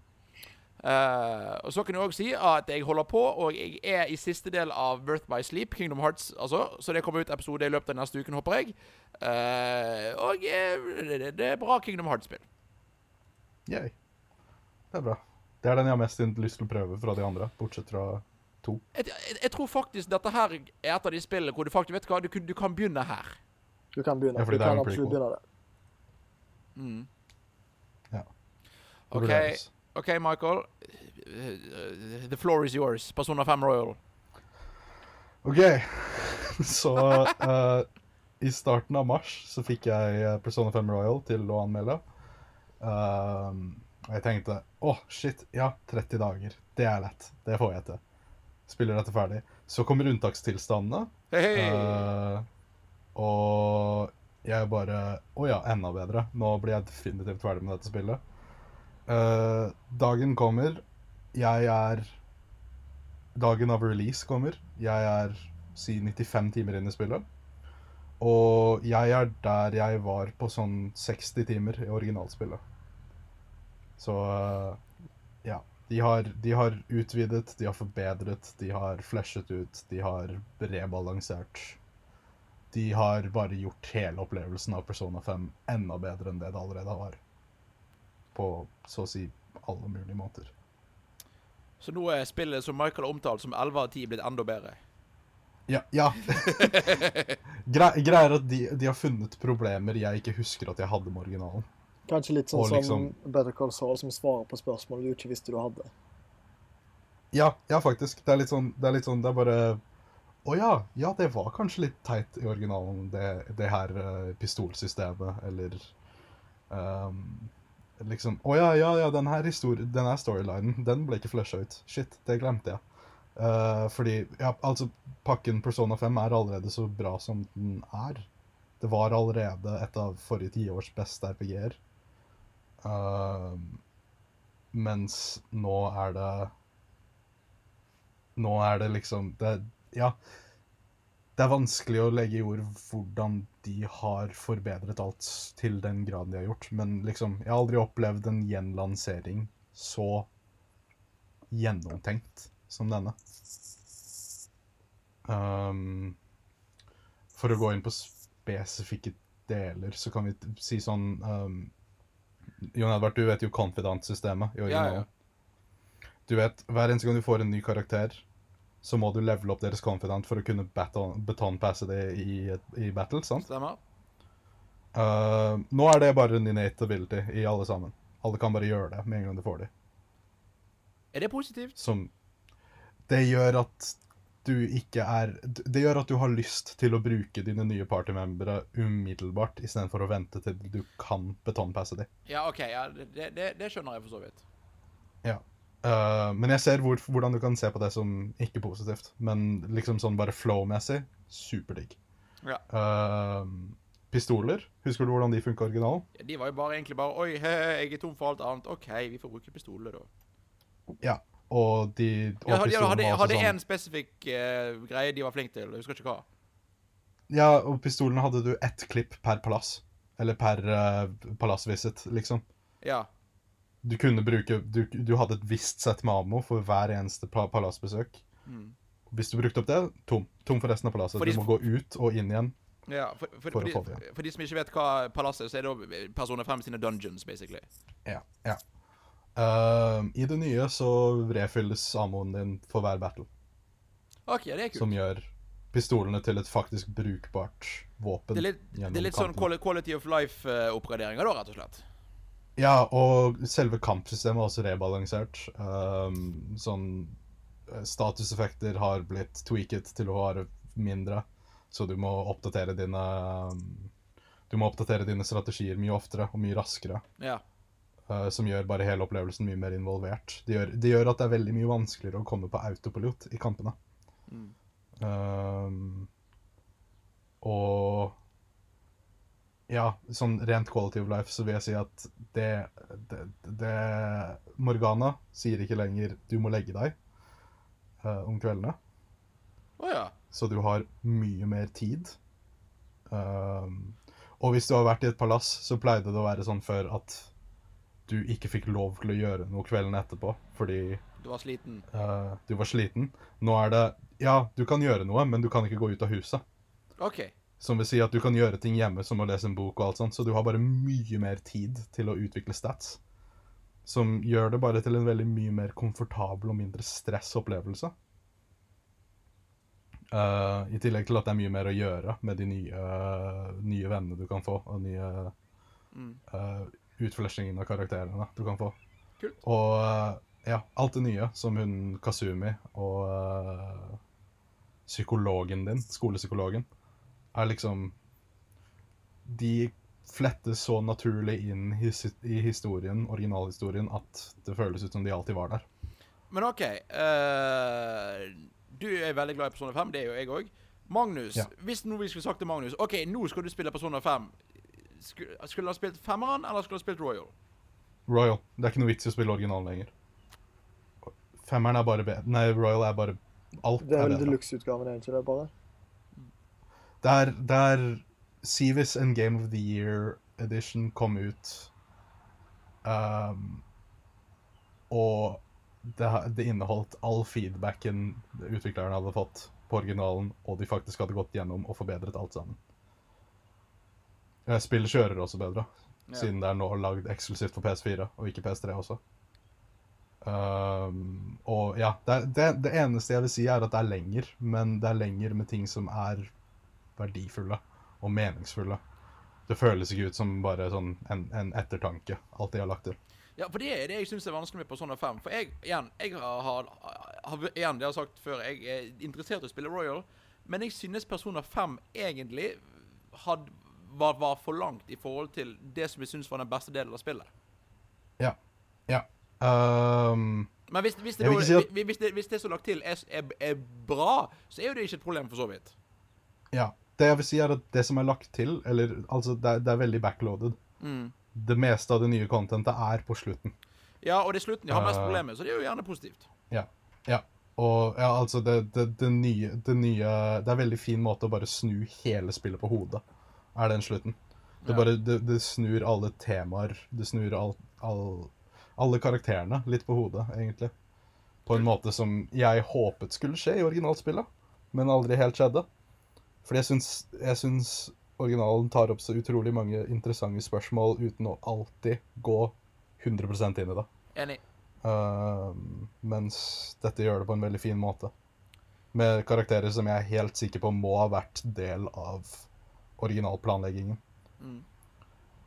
Uh, og så kan jeg òg si at jeg holder på, og jeg er i siste del av Birth by Sleep, Kingdom Hearts, altså. Så det kommer ut episode i løpet av neste uken, håper jeg. Uh, og det, det er bra Kingdom Hearts-spill. Yay. Det er bra. Det er den jeg har mest lyst til å prøve fra de andre, bortsett fra to. Jeg, jeg, jeg tror faktisk dette her er et av de spillene hvor du faktisk vet hva, du, kan- du kan begynne her. Du kan begynne. Ja, fordi du det er kan absolutt begynne det. Mm. Ja. Det OK, Michael. The floor is yours. Persona 5 Royal. OK. Så uh, i starten av mars så fikk jeg eh, Persona 5 Royal til å anmelde. Um, og jeg tenkte å, shit, ja, 30 dager. Det er lett. Det får jeg til. Spiller dette ferdig. Så kommer unntakstilstandene. Hey. hei. eh, og jeg bare Å ja, enda bedre. Nå blir jeg definitivt ferdig med dette spillet. Uh, dagen kommer. Jeg er Dagen av release kommer. Jeg er si 95 timer inn i spillet. Og jeg er der jeg var på sånn 60 timer i originalspillet. Så eh, ja. De har, de har utvidet, de har forbedret, de har flashet ut, de har rebalansert de har bare gjort hele opplevelsen av Persona 5 enda bedre enn det det allerede var. På så å si alle mulige måter. Så nå er spillet som Michael har omtalt som 11 av 10, blitt enda bedre. Ja. ja. Gre er at de, de har funnet problemer jeg ikke husker at jeg hadde med originalen. Kanskje litt sånn Og liksom- som Better Call Saul, som svarer på spørsmål du ikke visste du hadde. Ja, ja, faktisk. Det er litt sånn Det er, litt sånn, det er bare Å ja, ja, det var kanskje litt teit i originalen, det, det her uh, pistolsystemet, eller um, Liksom Å ja, ja, ja, den her, den her storylinen, den ble ikke flusha ut. Shit, det glemte jeg. Uh, fordi Ja, altså, pakken Persona 5 er allerede så bra som den er. Det var allerede et av forrige tiårs beste RPG-er. Ehm, mens nå er det Nå er det liksom det, Ja. Det er vanskelig å legge i ord hvordan de har forbedret alt til den graden de har gjort, men liksom Jeg har aldri opplevd en gjenlansering så gjennomtenkt som denne. Um, for å gå inn på spesifikke deler, så kan vi si sånn um, Jon Edvard, du vet jo Confidant-systemet i Ja, originalen. ja. Du vet, hver eneste gang du får en ny karakter, så må du levele opp deres confidant for å kunne betonpasse det i, i battle, sant? Stemmer? Uh, nå er det bare en innate ability i alle sammen. Alle kan bare gjøre det med en gang du får det. Er det positivt? Som Det gjør at du ikke er Det gjør at du har lyst til å bruke dine nye partymembere umiddelbart, istedenfor å vente til du kan betonpasse dem. Ja, OK. Ja, det, det, det skjønner jeg for så vidt. Ja. Uh, men jeg ser hvor, hvordan du kan se på det som ikke positivt. Men liksom sånn bare flow-messig, superdigg. Ja. Uh, pistoler, husker du hvordan de funka originalen? De var jo bare egentlig bare Oi, he, jeg er tom for alt annet. OK, vi får bruke pistoler, da. Ja. Og de Ja, hadde, hadde, hadde sånn- en spesifikk eh, greie de var flinke til. Jeg husker ikke hva. Ja, og pistolene hadde du ett klipp per palass. Eller per uh, palassvisit, liksom. Ja. Du kunne bruke du, du hadde et visst sett med ammo for hver eneste palassbesøk. Mm. Hvis du brukte opp det, tom. Tom for resten av palasset. Du må gå ut og inn igjen. ja for, for, For for, de, de som ikke vet hva palasset er, så er det personer frem 5 sine dungeons, basically. Ja. ja. Ehm, I det nye så refylles ammoen din for hver battle, OK, det er kult. som gjør pistolene til et faktisk brukbart våpen. Det er litt, det er litt sånn quality of life-oppgraderinger, da, rett og slett. Ja, og selve kampsystemet er også rebalansert. Um, sånn eh, Statuseffekter har blitt tweaket til å være mindre, så du må oppdatere dine ehm, Du må oppdatere dine strategier mye oftere og mye raskere. Ja. Eh, som gjør bare hele opplevelsen mye mer involvert. Det gjør, det gjør at det er veldig mye vanskeligere å komme på autopilot i kampene. Mm. Um, og ja, sånn rent quality of life så vil jeg si at det, det, det Morgana sier ikke lenger 'du må legge deg' uh, om kveldene. Oh, ja. Så du har mye mer tid. Um, og hvis du har vært i et palass, så pleide det å være sånn før at du ikke fikk lov til å gjøre noe kvelden etterpå fordi Du var sliten. Uh, du var sliten. Nå er det Ja, du kan gjøre noe, men du kan ikke gå ut av huset. OK. Som vil si at du kan gjøre ting hjemme, som å lese en bok og alt sånt, så du har bare mye mer tid til å utvikle stats. Som gjør det bare til en veldig mye mer komfortabel og mindre stressopplevelse. Uh, I tillegg til at det er mye mer å gjøre med de nye, nye vennene du kan få, og nye Mm. uh, utfleshingen av karakterene du kan få. Kult. Og uh, ja, alt det nye, som hun Kasumi og uh, psykologen din, skolepsykologen, er liksom De flettes så naturlig inn his i historien, originalhistorien, at det føles ut som de alltid var der. Men OK. Uh, du er veldig glad i Persona 5. Det er jo jeg òg. Magnus, Ja. hvis nå vi skulle sagt til Magnus OK, nå skal du spille Persona 5. Skulle, skulle han spilt femmeren, eller skulle han spilt Royal? Royal. Det er ikke noe vits i å spille originalen lenger. Femmeren er bare bedre. Nei, Royal er bare Alt Det er er vel deluxe-utgaven, egentlig, det det, bare? Det er, det er Seavis and Game of the Year Edition kom ut um, Og det, det inneholdt all feedbacken utviklerne hadde fått på originalen, og de faktisk hadde gått gjennom og forbedret alt sammen. Spillet kjører også bedre, Ja. siden det er nå lagd eksklusivt for PS4, og ikke PS3 også. Um, og ja, det, det, det eneste jeg vil si, er at det er lenger, men det er lenger med ting som er verdifulle og meningsfulle. Det føles ikke ut som bare sånn en, en ettertanke, alt de har lagt til. Ja, for det er det jeg syns er vanskelig med Persona 5. For jeg, igjen, jeg har, har, igjen, det har sagt før, jeg er interessert i å spille Royal, men jeg synes Persona 5 egentlig had, var, var for langt i forhold til det som jeg syns var den beste delen av spillet. Ja. Ja. Um, Men hvis, hvis, det, da, si at- hvis, hvis, det, hvis det som er lagt til, er, er, er bra, så er jo det ikke et problem, for så vidt. ja. Det jeg vil si, er at det som er lagt til, eller altså, det er, det er veldig backloaded. Mm. Det meste av det nye contentet er på slutten. Ja, og det er slutten de har mest Uh, problemer så det er jo gjerne positivt. Ja. ja. Og ja, altså, det, det, det, nye, det nye Det er en veldig fin måte å bare snu hele spillet på hodet, er den slutten. Det, bare, det, det snur alle temaer. Det snur all, all, alle karakterene litt på hodet, egentlig. På en måte som jeg håpet skulle skje i originalspillet, men aldri helt skjedde. Fordi jeg syns, jeg syns originalen tar opp så utrolig mange interessante spørsmål uten å alltid gå 100 inn i det. Enig. Uh, mens dette gjør det på en veldig fin måte. Med karakterer som jeg er helt sikker på må ha vært del av originalplanleggingen. Mm.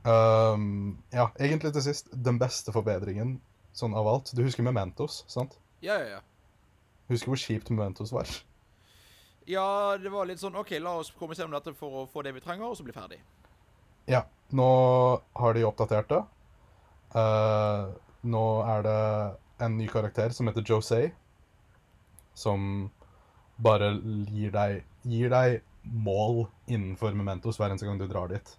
Um, ja, egentlig til sist, den beste forbedringen sånn av alt. Du husker Mementos, sant? Ja, ja, ja. Husker hvor kjipt Mementos var? Ja, det var litt sånn OK, la oss komme oss gjennom dette for å få det vi trenger, og så bli ferdig. Ja, nå har de oppdatert det. Uh, nå er det en ny karakter som heter José, som bare gir deg, gir deg mål innenfor Mementos hver eneste gang du drar dit.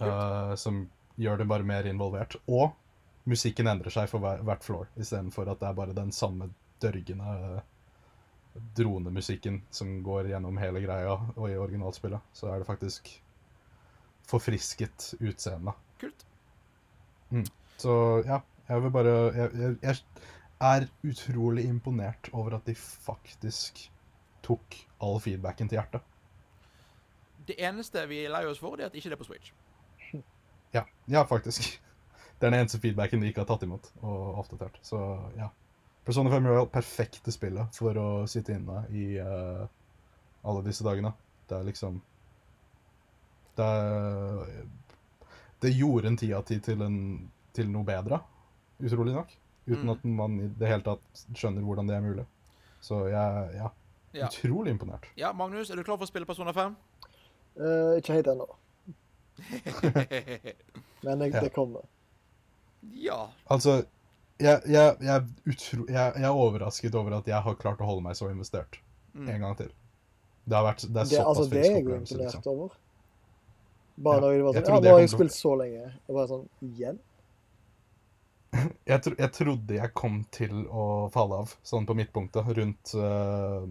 Uh, som gjør det bare mer involvert. Og musikken endrer seg for hver, hvert floor, istedenfor at det er bare den samme dørgende dronemusikken som går gjennom hele greia, og i originalspillet så er det faktisk forfrisket utseende. Kult. Så ja, jeg vil bare jeg, jeg er utrolig imponert over at de faktisk tok all feedbacken til hjertet. Det eneste vi er lei oss for, det er at ikke det er på Switch. Ja, ja faktisk. Det er den eneste feedbacken de ikke har tatt imot og oppdatert. Så ja. Persona 5 Royal, perfekte spillet for å sitte inne i uh, alle disse dagene. Det er liksom Det er Det gjorde en ti av ti til, en- til noe bedre, utrolig nok. Uten Mm. at man i det hele tatt skjønner hvordan det er mulig. Så jeg ja, Ja. utrolig imponert. ja, Magnus, er du klar for å spille Persona 5? Eh, ikke helt ennå, men jeg, Ja. det kommer. ja. Altså, jeg, jeg, jeg, er utro, jeg, jeg er overrasket over at jeg har klart å holde meg så investert Mm. en gang til. Det, har vært, det er Det, såpass altså, det er jeg jo imponert liksom. over. Bare Ja, når det var sånn Ja, nå har jeg spilt så lenge. Jeg bare sånn Igjen? Jeg, tro, jeg trodde jeg kom til å falle av, sånn på midtpunktet, rundt uh,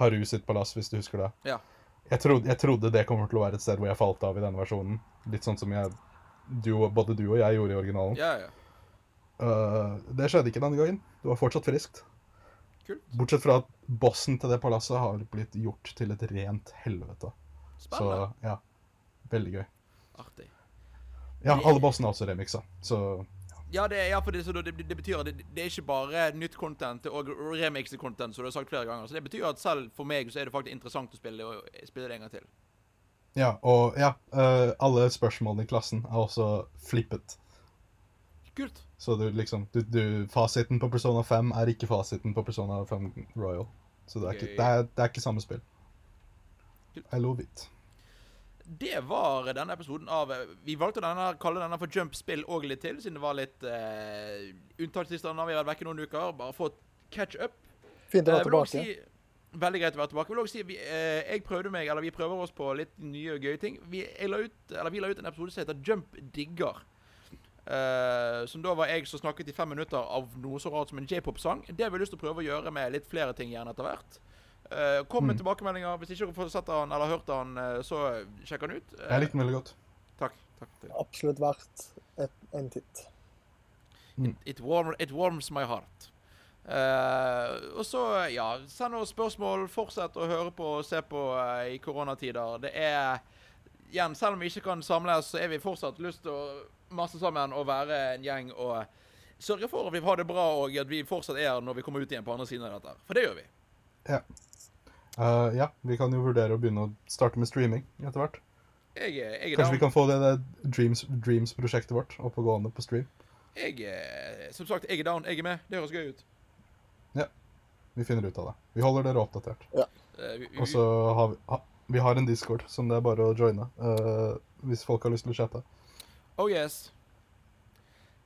Haru sitt palass, hvis du husker det. Ja. Jeg, trodde, jeg trodde det kommer til å være et sted hvor jeg falt av i denne versjonen. Litt sånn som jeg, du, både du og jeg gjorde i originalen. Ja, ja. Uh, det skjedde ikke denne gangen. Det var fortsatt friskt. Kult. Bortsett fra at bossen til det palasset har blitt gjort til et rent helvete. Spennende. Så ja, veldig gøy. Artig. Ja, alle bossene er også remixa, så Ja, det, ja, for det, så det, det betyr at det, det er ikke bare nytt content, og remixed content, som du har sagt flere ganger. Så det betyr at selv for meg så er det faktisk interessant å spille, og spille det en gang til. Ja, og ja, eh, alle spørsmålene i klassen er også flippet. Kult. Så du liksom du, du, Fasiten på Persona 5 er ikke fasiten på Persona 5 Royal. Så det er, ikke, det er, er ikke samme spill. Kult. I love it. Det var denne episoden av Vi valgte denne, kalle denne for Jump Spill og litt til, siden det var litt uh, unntakstilstander. Vi har vært vekke noen uker. Bare fått catch up. Fint å Eh, være tilbake. Si, veldig greit å være tilbake. Jeg vil også si, vi, uh, jeg prøvde meg, eller Vi prøver oss på litt nye og gøye ting. Vi, la ut, eller vi la ut en episode som heter Jump digger. Uh, som da var jeg som snakket i fem minutter av noe så rart som en j-pop-sang. Det har vi lyst til å prøve å gjøre med litt flere ting gjerne etter hvert. Eh, kom med Mm. tilbakemeldinger. Hvis ikke dere har sett han eller hørt han, eh, så sjekk han ut. Eh, Jeg likte den veldig godt. takk. takk, til. Absolutt verdt et, en titt. It, warm, it warms my heart. Uh, og så, ja, send oss spørsmål. Fortsett å høre på og se på uh, i koronatider. Det er Igjen, selv om vi ikke kan samles, så er vi fortsatt lyst til å masse sammen og være en gjeng og sørge for at vi har det bra, og at vi fortsatt er her når vi kommer ut igjen på andre siden av dette. For det gjør vi. Ja. Eh, ja, vi kan jo vurdere å begynne å starte med streaming etter hvert. Jeg, jeg Kanskje Kanskje vi kan få det, det Dreams- Dreams-prosjektet vårt opp og gående på stream. Jeg, er- som sagt, jeg er down. Jeg er med. Det høres gøy ut. Ja. Vi finner ut av det. Vi holder dere oppdatert. Ja. vi, Og så har vi, ha, vi har en Discord som det er bare å joine uh, hvis folk har lyst til å chatte. Oh yes.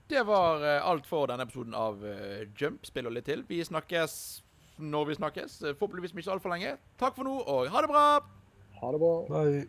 Det var eh, alt for denne episoden av eh, Jump. Spill og litt til. Vi snakkes når vi snakkes. Eh, forhåpentligvis ikke altfor lenge. Takk for nå, og ha det bra! Ha det bra. Bye.